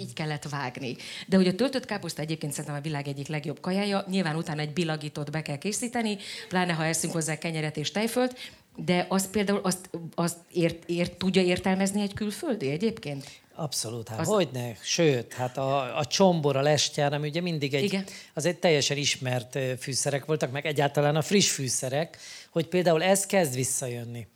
így kellett vágni. De hogy a töltött káposzta egyébként szerintem a világ egyik legjobb kajája, nyilván utána egy bilagítót be kell készíteni, pláne ha eszünk hozzá kenyeret és tejfölt, de azt például azt, azt ért, ért, tudja értelmezni egy külföldi egyébként? Abszolút, hát az... hogyne, sőt, hát a, a csombor, a lestjár, ami ugye mindig egy, Igen. az egy teljesen ismert fűszerek voltak, meg egyáltalán a friss fűszerek, hogy például ez kezd visszajönni.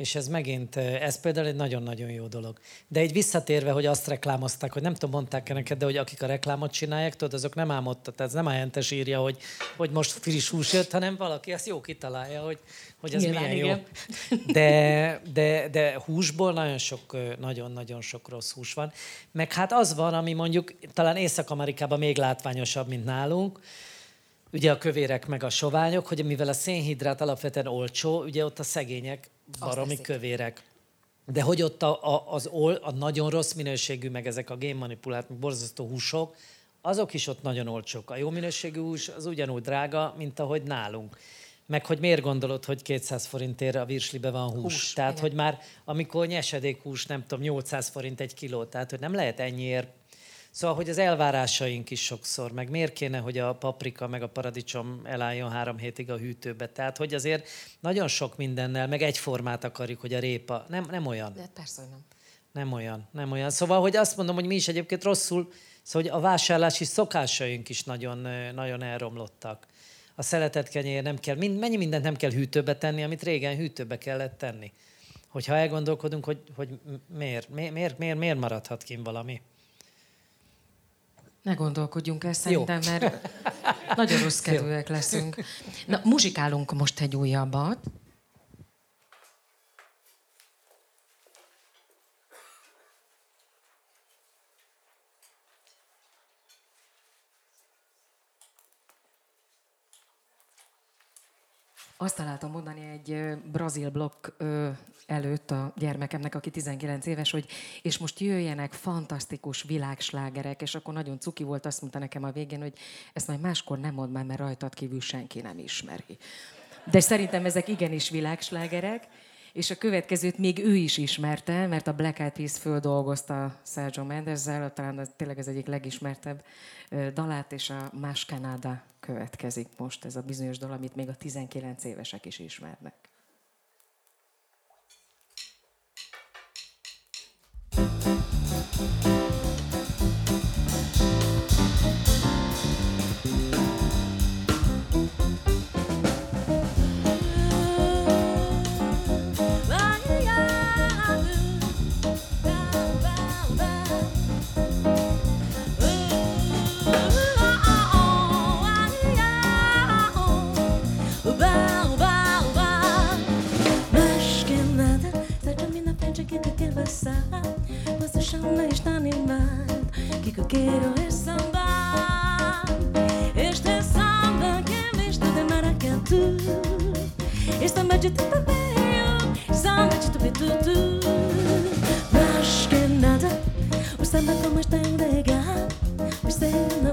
És ez megint, ez például egy nagyon-nagyon jó dolog. De egy visszatérve, hogy azt reklámozták, hogy nem tudom, mondták-e neked, de hogy akik a reklámot csinálják, tudod, azok nem álmodtak, tehát ez nem a hentes írja, hogy, hogy most friss hús jött, hanem valaki ezt jó kitalálja, hogy, hogy ez Nyilván, milyen igen. jó. De, *laughs* de, de húsból nagyon sok, nagyon-nagyon sok rossz hús van. Meg hát az van, ami mondjuk talán Észak-Amerikában még látványosabb, mint nálunk, ugye a kövérek meg a soványok, hogy mivel a szénhidrát alapvetően olcsó, ugye ott a szegények baromi kövérek. De hogy ott a, a, az ol, a nagyon rossz minőségű, meg ezek a génmanipulált, meg borzasztó húsok, azok is ott nagyon olcsók. A jó minőségű hús az ugyanúgy drága, mint ahogy nálunk. Meg hogy miért gondolod, hogy 200 forintért a virslibe van hús? hús tehát, igen. hogy már amikor nyesedék hús, nem tudom, 800 forint egy kiló, tehát hogy nem lehet ennyiért Szóval, hogy az elvárásaink is sokszor, meg miért kéne, hogy a paprika meg a paradicsom elálljon három hétig a hűtőbe. Tehát, hogy azért nagyon sok mindennel, meg egyformát akarjuk, hogy a répa. Nem, nem olyan. De persze, nem. Nem olyan, nem olyan. Szóval, hogy azt mondom, hogy mi is egyébként rosszul, szóval, hogy a vásárlási szokásaink is nagyon, nagyon elromlottak. A szeretett kenyér nem kell, mennyi mindent nem kell hűtőbe tenni, amit régen hűtőbe kellett tenni. Hogyha elgondolkodunk, hogy, hogy miért, miért, miért, miért maradhat ki valami. Ne gondolkodjunk ezt szerintem, mert nagyon rossz kedvűek leszünk. Na, muzsikálunk most egy újabbat. Azt találtam mondani egy brazil blokk előtt a gyermekemnek, aki 19 éves, hogy és most jöjjenek fantasztikus világslágerek, és akkor nagyon cuki volt, azt mondta nekem a végén, hogy ezt majd máskor nem mond már, mert rajtad kívül senki nem ismeri. De szerintem ezek igenis világslágerek, és a következőt még ő is ismerte, mert a Black Eyed Peas földolgozta Sergio Mendezzel, talán az, tényleg ez egyik legismertebb dalát, és a Más Canada következik most, ez a bizonyos dal, amit még a 19 évesek is ismernek. Que te quer besar, mas o chão não está animado. O que, que eu quero é samba. Este é samba que é misto de maracatu. Este samba de tupabeio, samba de tupitutu. Mais que nada, o samba como está em legal, o samba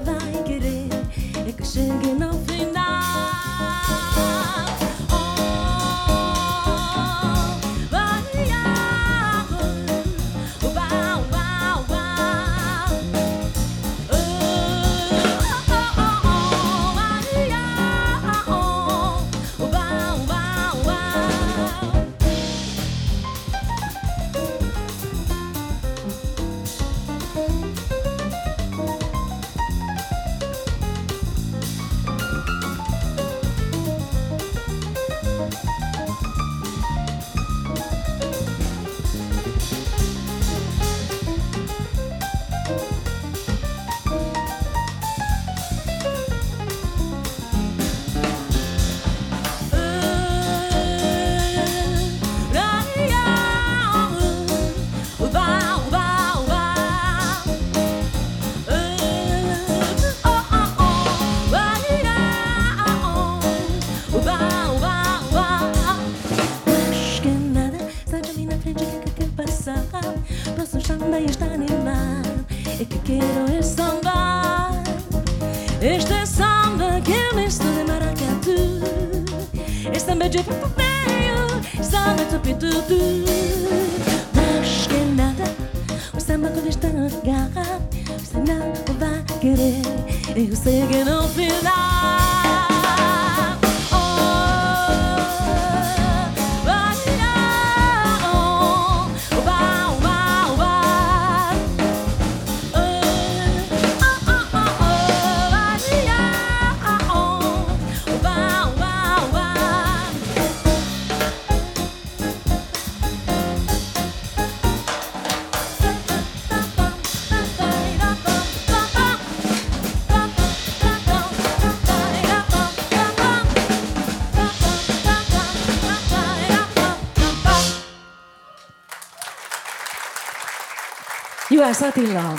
Juhász Attila,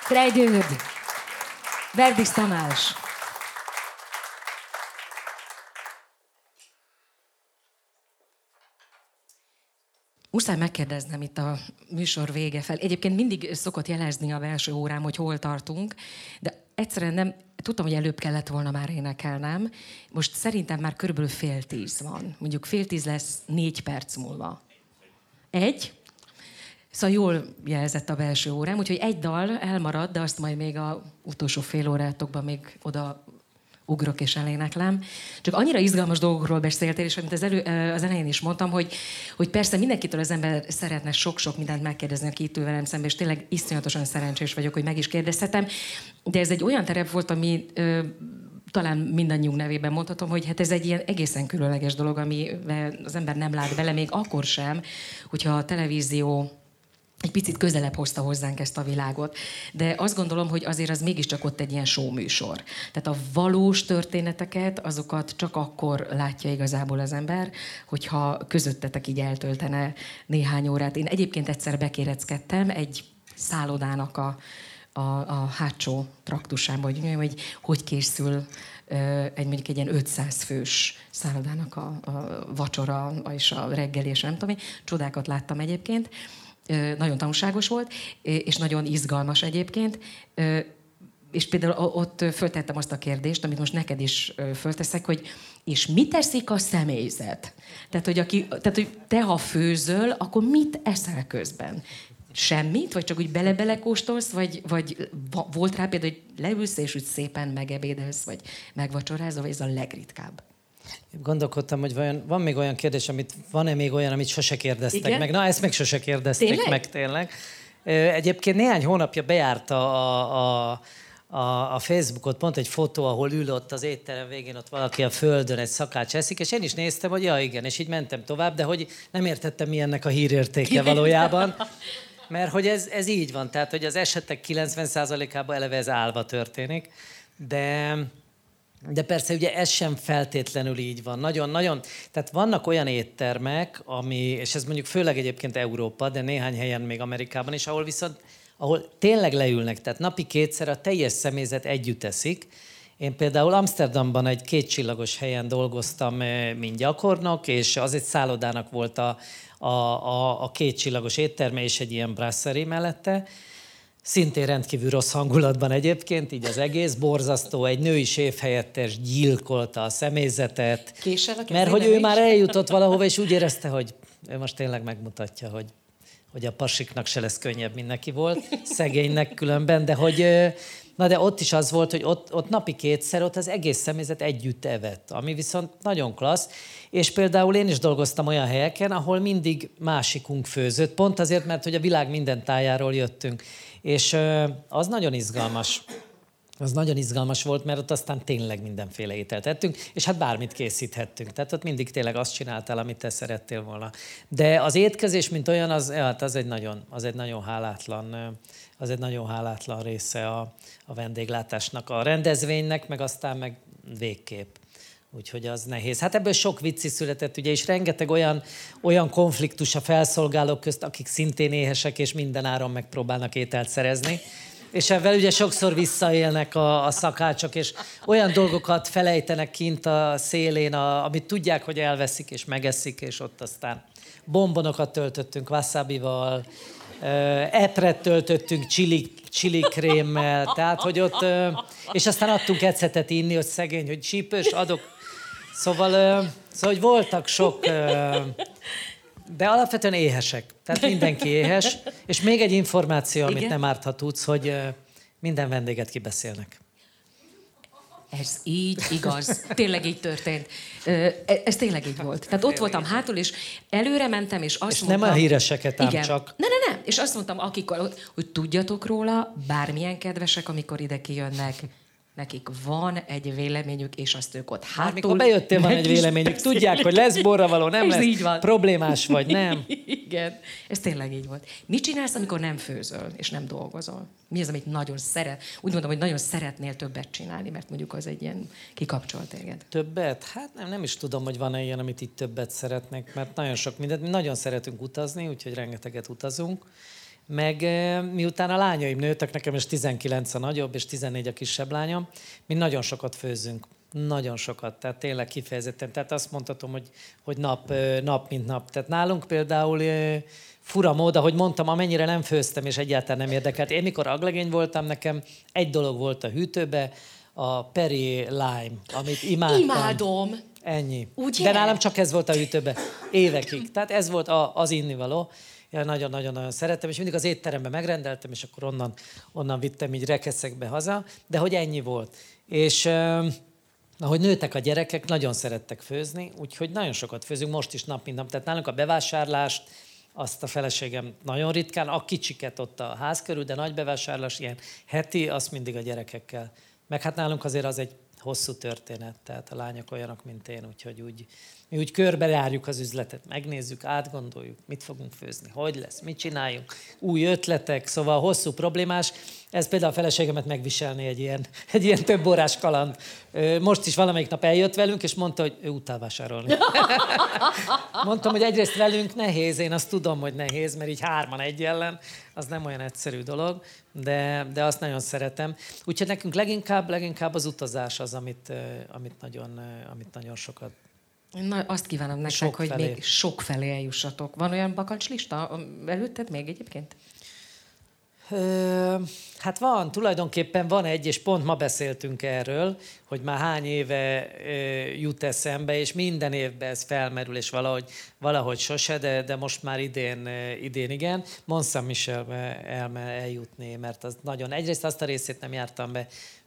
Frejdőd, Verdis Tamás. Muszáj megkérdeznem itt a műsor vége fel. Egyébként mindig szokott jelezni a belső órám, hogy hol tartunk, de egyszerűen nem, tudtam, hogy előbb kellett volna már énekelnem. Most szerintem már körülbelül fél tíz van. Mondjuk fél tíz lesz négy perc múlva. Egy? Szóval jól jelzett a belső órám, úgyhogy egy dal elmarad, de azt majd még a utolsó fél órátokban még oda ugrok és eléneklem. Csak annyira izgalmas dolgokról beszéltél, és amit az, elő, az elején is mondtam, hogy, hogy persze mindenkitől az ember szeretne sok-sok mindent megkérdezni, aki itt ül velem szemben, és tényleg iszonyatosan szerencsés vagyok, hogy meg is kérdezhetem. De ez egy olyan terep volt, ami talán mindannyiunk nevében mondhatom, hogy hát ez egy ilyen egészen különleges dolog, ami az ember nem lát bele, még akkor sem, hogyha a televízió egy picit közelebb hozta hozzánk ezt a világot. De azt gondolom, hogy azért az mégiscsak ott egy ilyen show műsor. Tehát a valós történeteket, azokat csak akkor látja igazából az ember, hogyha közöttetek így eltöltene néhány órát. Én egyébként egyszer bekéreckedtem egy szállodának a, a, a hátsó traktusában, hogy, hogy hogy készül egy mondjuk egy ilyen 500 fős szállodának a, a vacsora és a reggeli, és nem tudom, csodákat láttam egyébként nagyon tanulságos volt, és nagyon izgalmas egyébként. És például ott föltettem azt a kérdést, amit most neked is fölteszek, hogy és mit teszik a személyzet? Tehát, hogy, aki, tehát, hogy te, ha főzöl, akkor mit eszel közben? Semmit? Vagy csak úgy bele-bele kóstolsz? Vagy, vagy volt rá például, hogy leülsz és úgy szépen megebédelsz, vagy megvacsorázol, vagy ez a legritkább? Gondolkodtam, hogy vajon, van még olyan kérdés, amit van-e még olyan, amit sose kérdeztek Igen? meg. Na, ezt még sose kérdezték tényleg? meg tényleg. Egyébként néhány hónapja bejárta a, a a, a Facebookot pont egy fotó, ahol ül ott az étterem végén, ott valaki a földön egy szakács eszik, és én is néztem, hogy ja igen, és így mentem tovább, de hogy nem értettem, mi ennek a hírértéke valójában. Mert hogy ez, ez így van, tehát hogy az esetek 90%-ában eleve ez állva történik, de de persze ugye ez sem feltétlenül így van. Nagyon-nagyon, tehát vannak olyan éttermek, ami, és ez mondjuk főleg egyébként Európa, de néhány helyen még Amerikában is, ahol viszont, ahol tényleg leülnek, tehát napi kétszer a teljes személyzet együtt eszik. Én például Amsterdamban egy kétcsillagos helyen dolgoztam, eh, mint gyakornok, és az egy szállodának volt a, a, a, a kétcsillagos étterme, és egy ilyen brasserie mellette, Szintén rendkívül rossz hangulatban egyébként, így az egész borzasztó. Egy női séfhelyettes gyilkolta a személyzetet. Késel a mert hogy ő is? már eljutott valahova, és úgy érezte, hogy ő most tényleg megmutatja, hogy, hogy a pasiknak se lesz könnyebb, mint neki volt. Szegénynek különben, de hogy Na de ott is az volt, hogy ott, ott napi kétszer ott az egész személyzet együtt evett, ami viszont nagyon klassz. És például én is dolgoztam olyan helyeken, ahol mindig másikunk főzött, pont azért, mert hogy a világ minden tájáról jöttünk. És az nagyon izgalmas. Az nagyon izgalmas volt, mert ott aztán tényleg mindenféle ételt ettünk, és hát bármit készíthettünk. Tehát ott mindig tényleg azt csináltál, amit te szerettél volna. De az étkezés, mint olyan, az, hát az, egy, nagyon, az egy nagyon hálátlan az egy nagyon hálátlan része a, a vendéglátásnak, a rendezvénynek, meg aztán meg végképp. Úgyhogy az nehéz. Hát ebből sok vicci született, ugye, és rengeteg olyan, olyan konfliktus a felszolgálók közt, akik szintén éhesek, és minden áron megpróbálnak ételt szerezni. És ebben ugye sokszor visszaélnek a, a szakácsok, és olyan dolgokat felejtenek kint a szélén, a, amit tudják, hogy elveszik, és megeszik, és ott aztán bombonokat töltöttünk wasabival, epret töltöttünk chili, chili krémmel, tehát hogy ott, és aztán adtunk ecetet inni, hogy szegény, hogy csípős, adok. Szóval, szóval hogy voltak sok, de alapvetően éhesek. Tehát mindenki éhes. És még egy információ, amit Igen? nem árt, ha tudsz, hogy minden vendéget kibeszélnek. Ez így igaz. Tényleg így történt. E, ez tényleg így volt. Tehát ott voltam hátul, és előre mentem, és azt és mondtam... nem a híreseket ám igen. csak. Ne, ne, ne. És azt mondtam, akik, hogy tudjatok róla, bármilyen kedvesek, amikor ide kijönnek, nekik van egy véleményük, és azt ők ott hátul... Mikor bejöttél, van egy véleményük. Tudják, hogy lesz borra való, nem *laughs* lesz így van. problémás vagy, nem? *laughs* Igen, ez tényleg így volt. Mit csinálsz, amikor nem főzöl, és nem dolgozol? Mi az, amit nagyon szeret? Úgy mondom, hogy nagyon szeretnél többet csinálni, mert mondjuk az egy ilyen kikapcsolt téged. Többet? Hát nem, nem is tudom, hogy van-e ilyen, amit itt többet szeretnek, mert nagyon sok mindent, mi nagyon szeretünk utazni, úgyhogy rengeteget utazunk meg miután a lányaim nőttek, nekem is 19 a nagyobb, és 14 a kisebb lányom, mi nagyon sokat főzünk. Nagyon sokat, tehát tényleg kifejezetten. Tehát azt mondhatom, hogy, hogy nap, nap, mint nap. Tehát nálunk például fura mód, ahogy mondtam, amennyire nem főztem, és egyáltalán nem érdekelt. Én mikor aglegény voltam, nekem egy dolog volt a hűtőbe, a Peri Lime, amit imádtam. Imádom! Ennyi. Ugye? De nálam csak ez volt a hűtőbe évekig. Tehát ez volt a, az innivaló nagyon-nagyon-nagyon szerettem, és mindig az étteremben megrendeltem, és akkor onnan, onnan vittem így rekeszekbe haza, de hogy ennyi volt. És ahogy nőttek a gyerekek, nagyon szerettek főzni, úgyhogy nagyon sokat főzünk, most is nap, mint nap. Tehát nálunk a bevásárlást, azt a feleségem nagyon ritkán, a kicsiket ott a ház körül, de nagy bevásárlás, ilyen heti, azt mindig a gyerekekkel. Meg hát nálunk azért az egy hosszú történet, tehát a lányok olyanok, mint én, úgyhogy úgy, mi úgy körbejárjuk az üzletet, megnézzük, átgondoljuk, mit fogunk főzni, hogy lesz, mit csináljunk, új ötletek, szóval hosszú problémás. Ez például a feleségemet megviselni egy ilyen, *laughs* egy ilyen több órás kaland. Most is valamelyik nap eljött velünk, és mondta, hogy ő utál vásárolni. *laughs* Mondtam, hogy egyrészt velünk nehéz, én azt tudom, hogy nehéz, mert így hárman egy ellen, az nem olyan egyszerű dolog, de, de azt nagyon szeretem. Úgyhogy nekünk leginkább, leginkább az utazás az, amit, amit, nagyon, amit nagyon sokat Na, azt kívánom nektek, sok hogy felé. még sok felé eljussatok. Van olyan bakancslista előtted még egyébként? Ö, hát van, tulajdonképpen van egy, és pont ma beszéltünk erről, hogy már hány éve ö, jut eszembe, és minden évben ez felmerül, és valahogy, valahogy sose, de, de most már idén, idén igen. Mont Saint-Michelbe el, eljutni, mert az nagyon, egyrészt azt a részét nem jártam be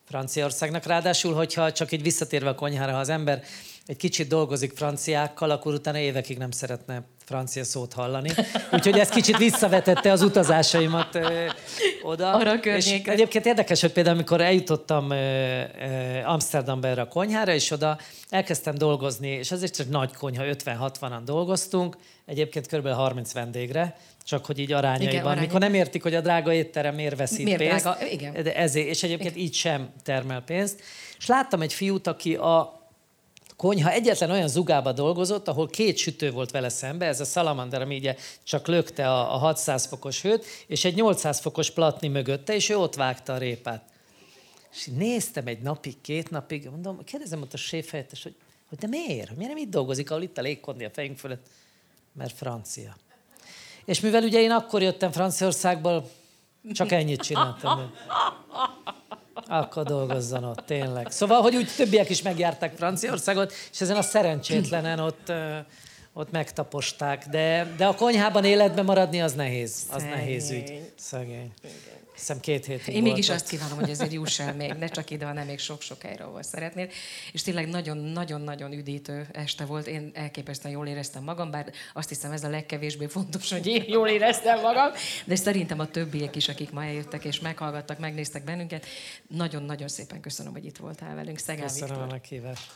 Franciaországnak, ráadásul, hogyha csak így visszatérve a konyhára, ha az ember egy kicsit dolgozik franciákkal, akkor utána évekig nem szeretne francia szót hallani. Úgyhogy ez kicsit visszavetette az utazásaimat ö, oda. Arra és egyébként érdekes, hogy például amikor eljutottam ö, ö, Amsterdamba erre a konyhára, és oda elkezdtem dolgozni, és ez egy nagy konyha, 50-60-an dolgoztunk, egyébként kb. 30 vendégre, csak hogy így arányaiban. Igen, arányban. Mikor nem értik, hogy a drága étterem miért veszít miért pénzt. Drága? Igen. De ezért, és egyébként Igen. így sem termel pénzt. És láttam egy fiút, aki a konyha egyetlen olyan zugába dolgozott, ahol két sütő volt vele szembe, ez a salamander, ami ugye csak lökte a, a 600 fokos hőt, és egy 800 fokos platni mögötte, és ő ott vágta a répát. És néztem egy napig, két napig, mondom, kérdezem ott a séfhelyettes, hogy, hogy de miért? Miért nem itt dolgozik, ahol itt a légkondi a fejünk fölött? Mert francia. És mivel ugye én akkor jöttem Franciaországból, csak ennyit csináltam. *laughs* Akkor dolgozzon ott, tényleg. Szóval, hogy úgy többiek is megjárták Franciaországot, és ezen a szerencsétlenen ott, ott megtaposták. De, de a konyhában életben maradni az nehéz. Az Szegény. nehéz ügy. Szegény. Igen hiszem két hétig Én mégis azt kívánom, hogy ezért juss el még, ne csak ide, hanem még sok-sok helyre, ahol szeretnél. És tényleg nagyon-nagyon-nagyon üdítő este volt. Én elképesztően jól éreztem magam, bár azt hiszem ez a legkevésbé fontos, hogy én jól éreztem magam, de szerintem a többiek is, akik ma eljöttek és meghallgattak, megnéztek bennünket. Nagyon-nagyon szépen köszönöm, hogy itt voltál velünk. Szegál Köszönöm Viktor. a meghívást.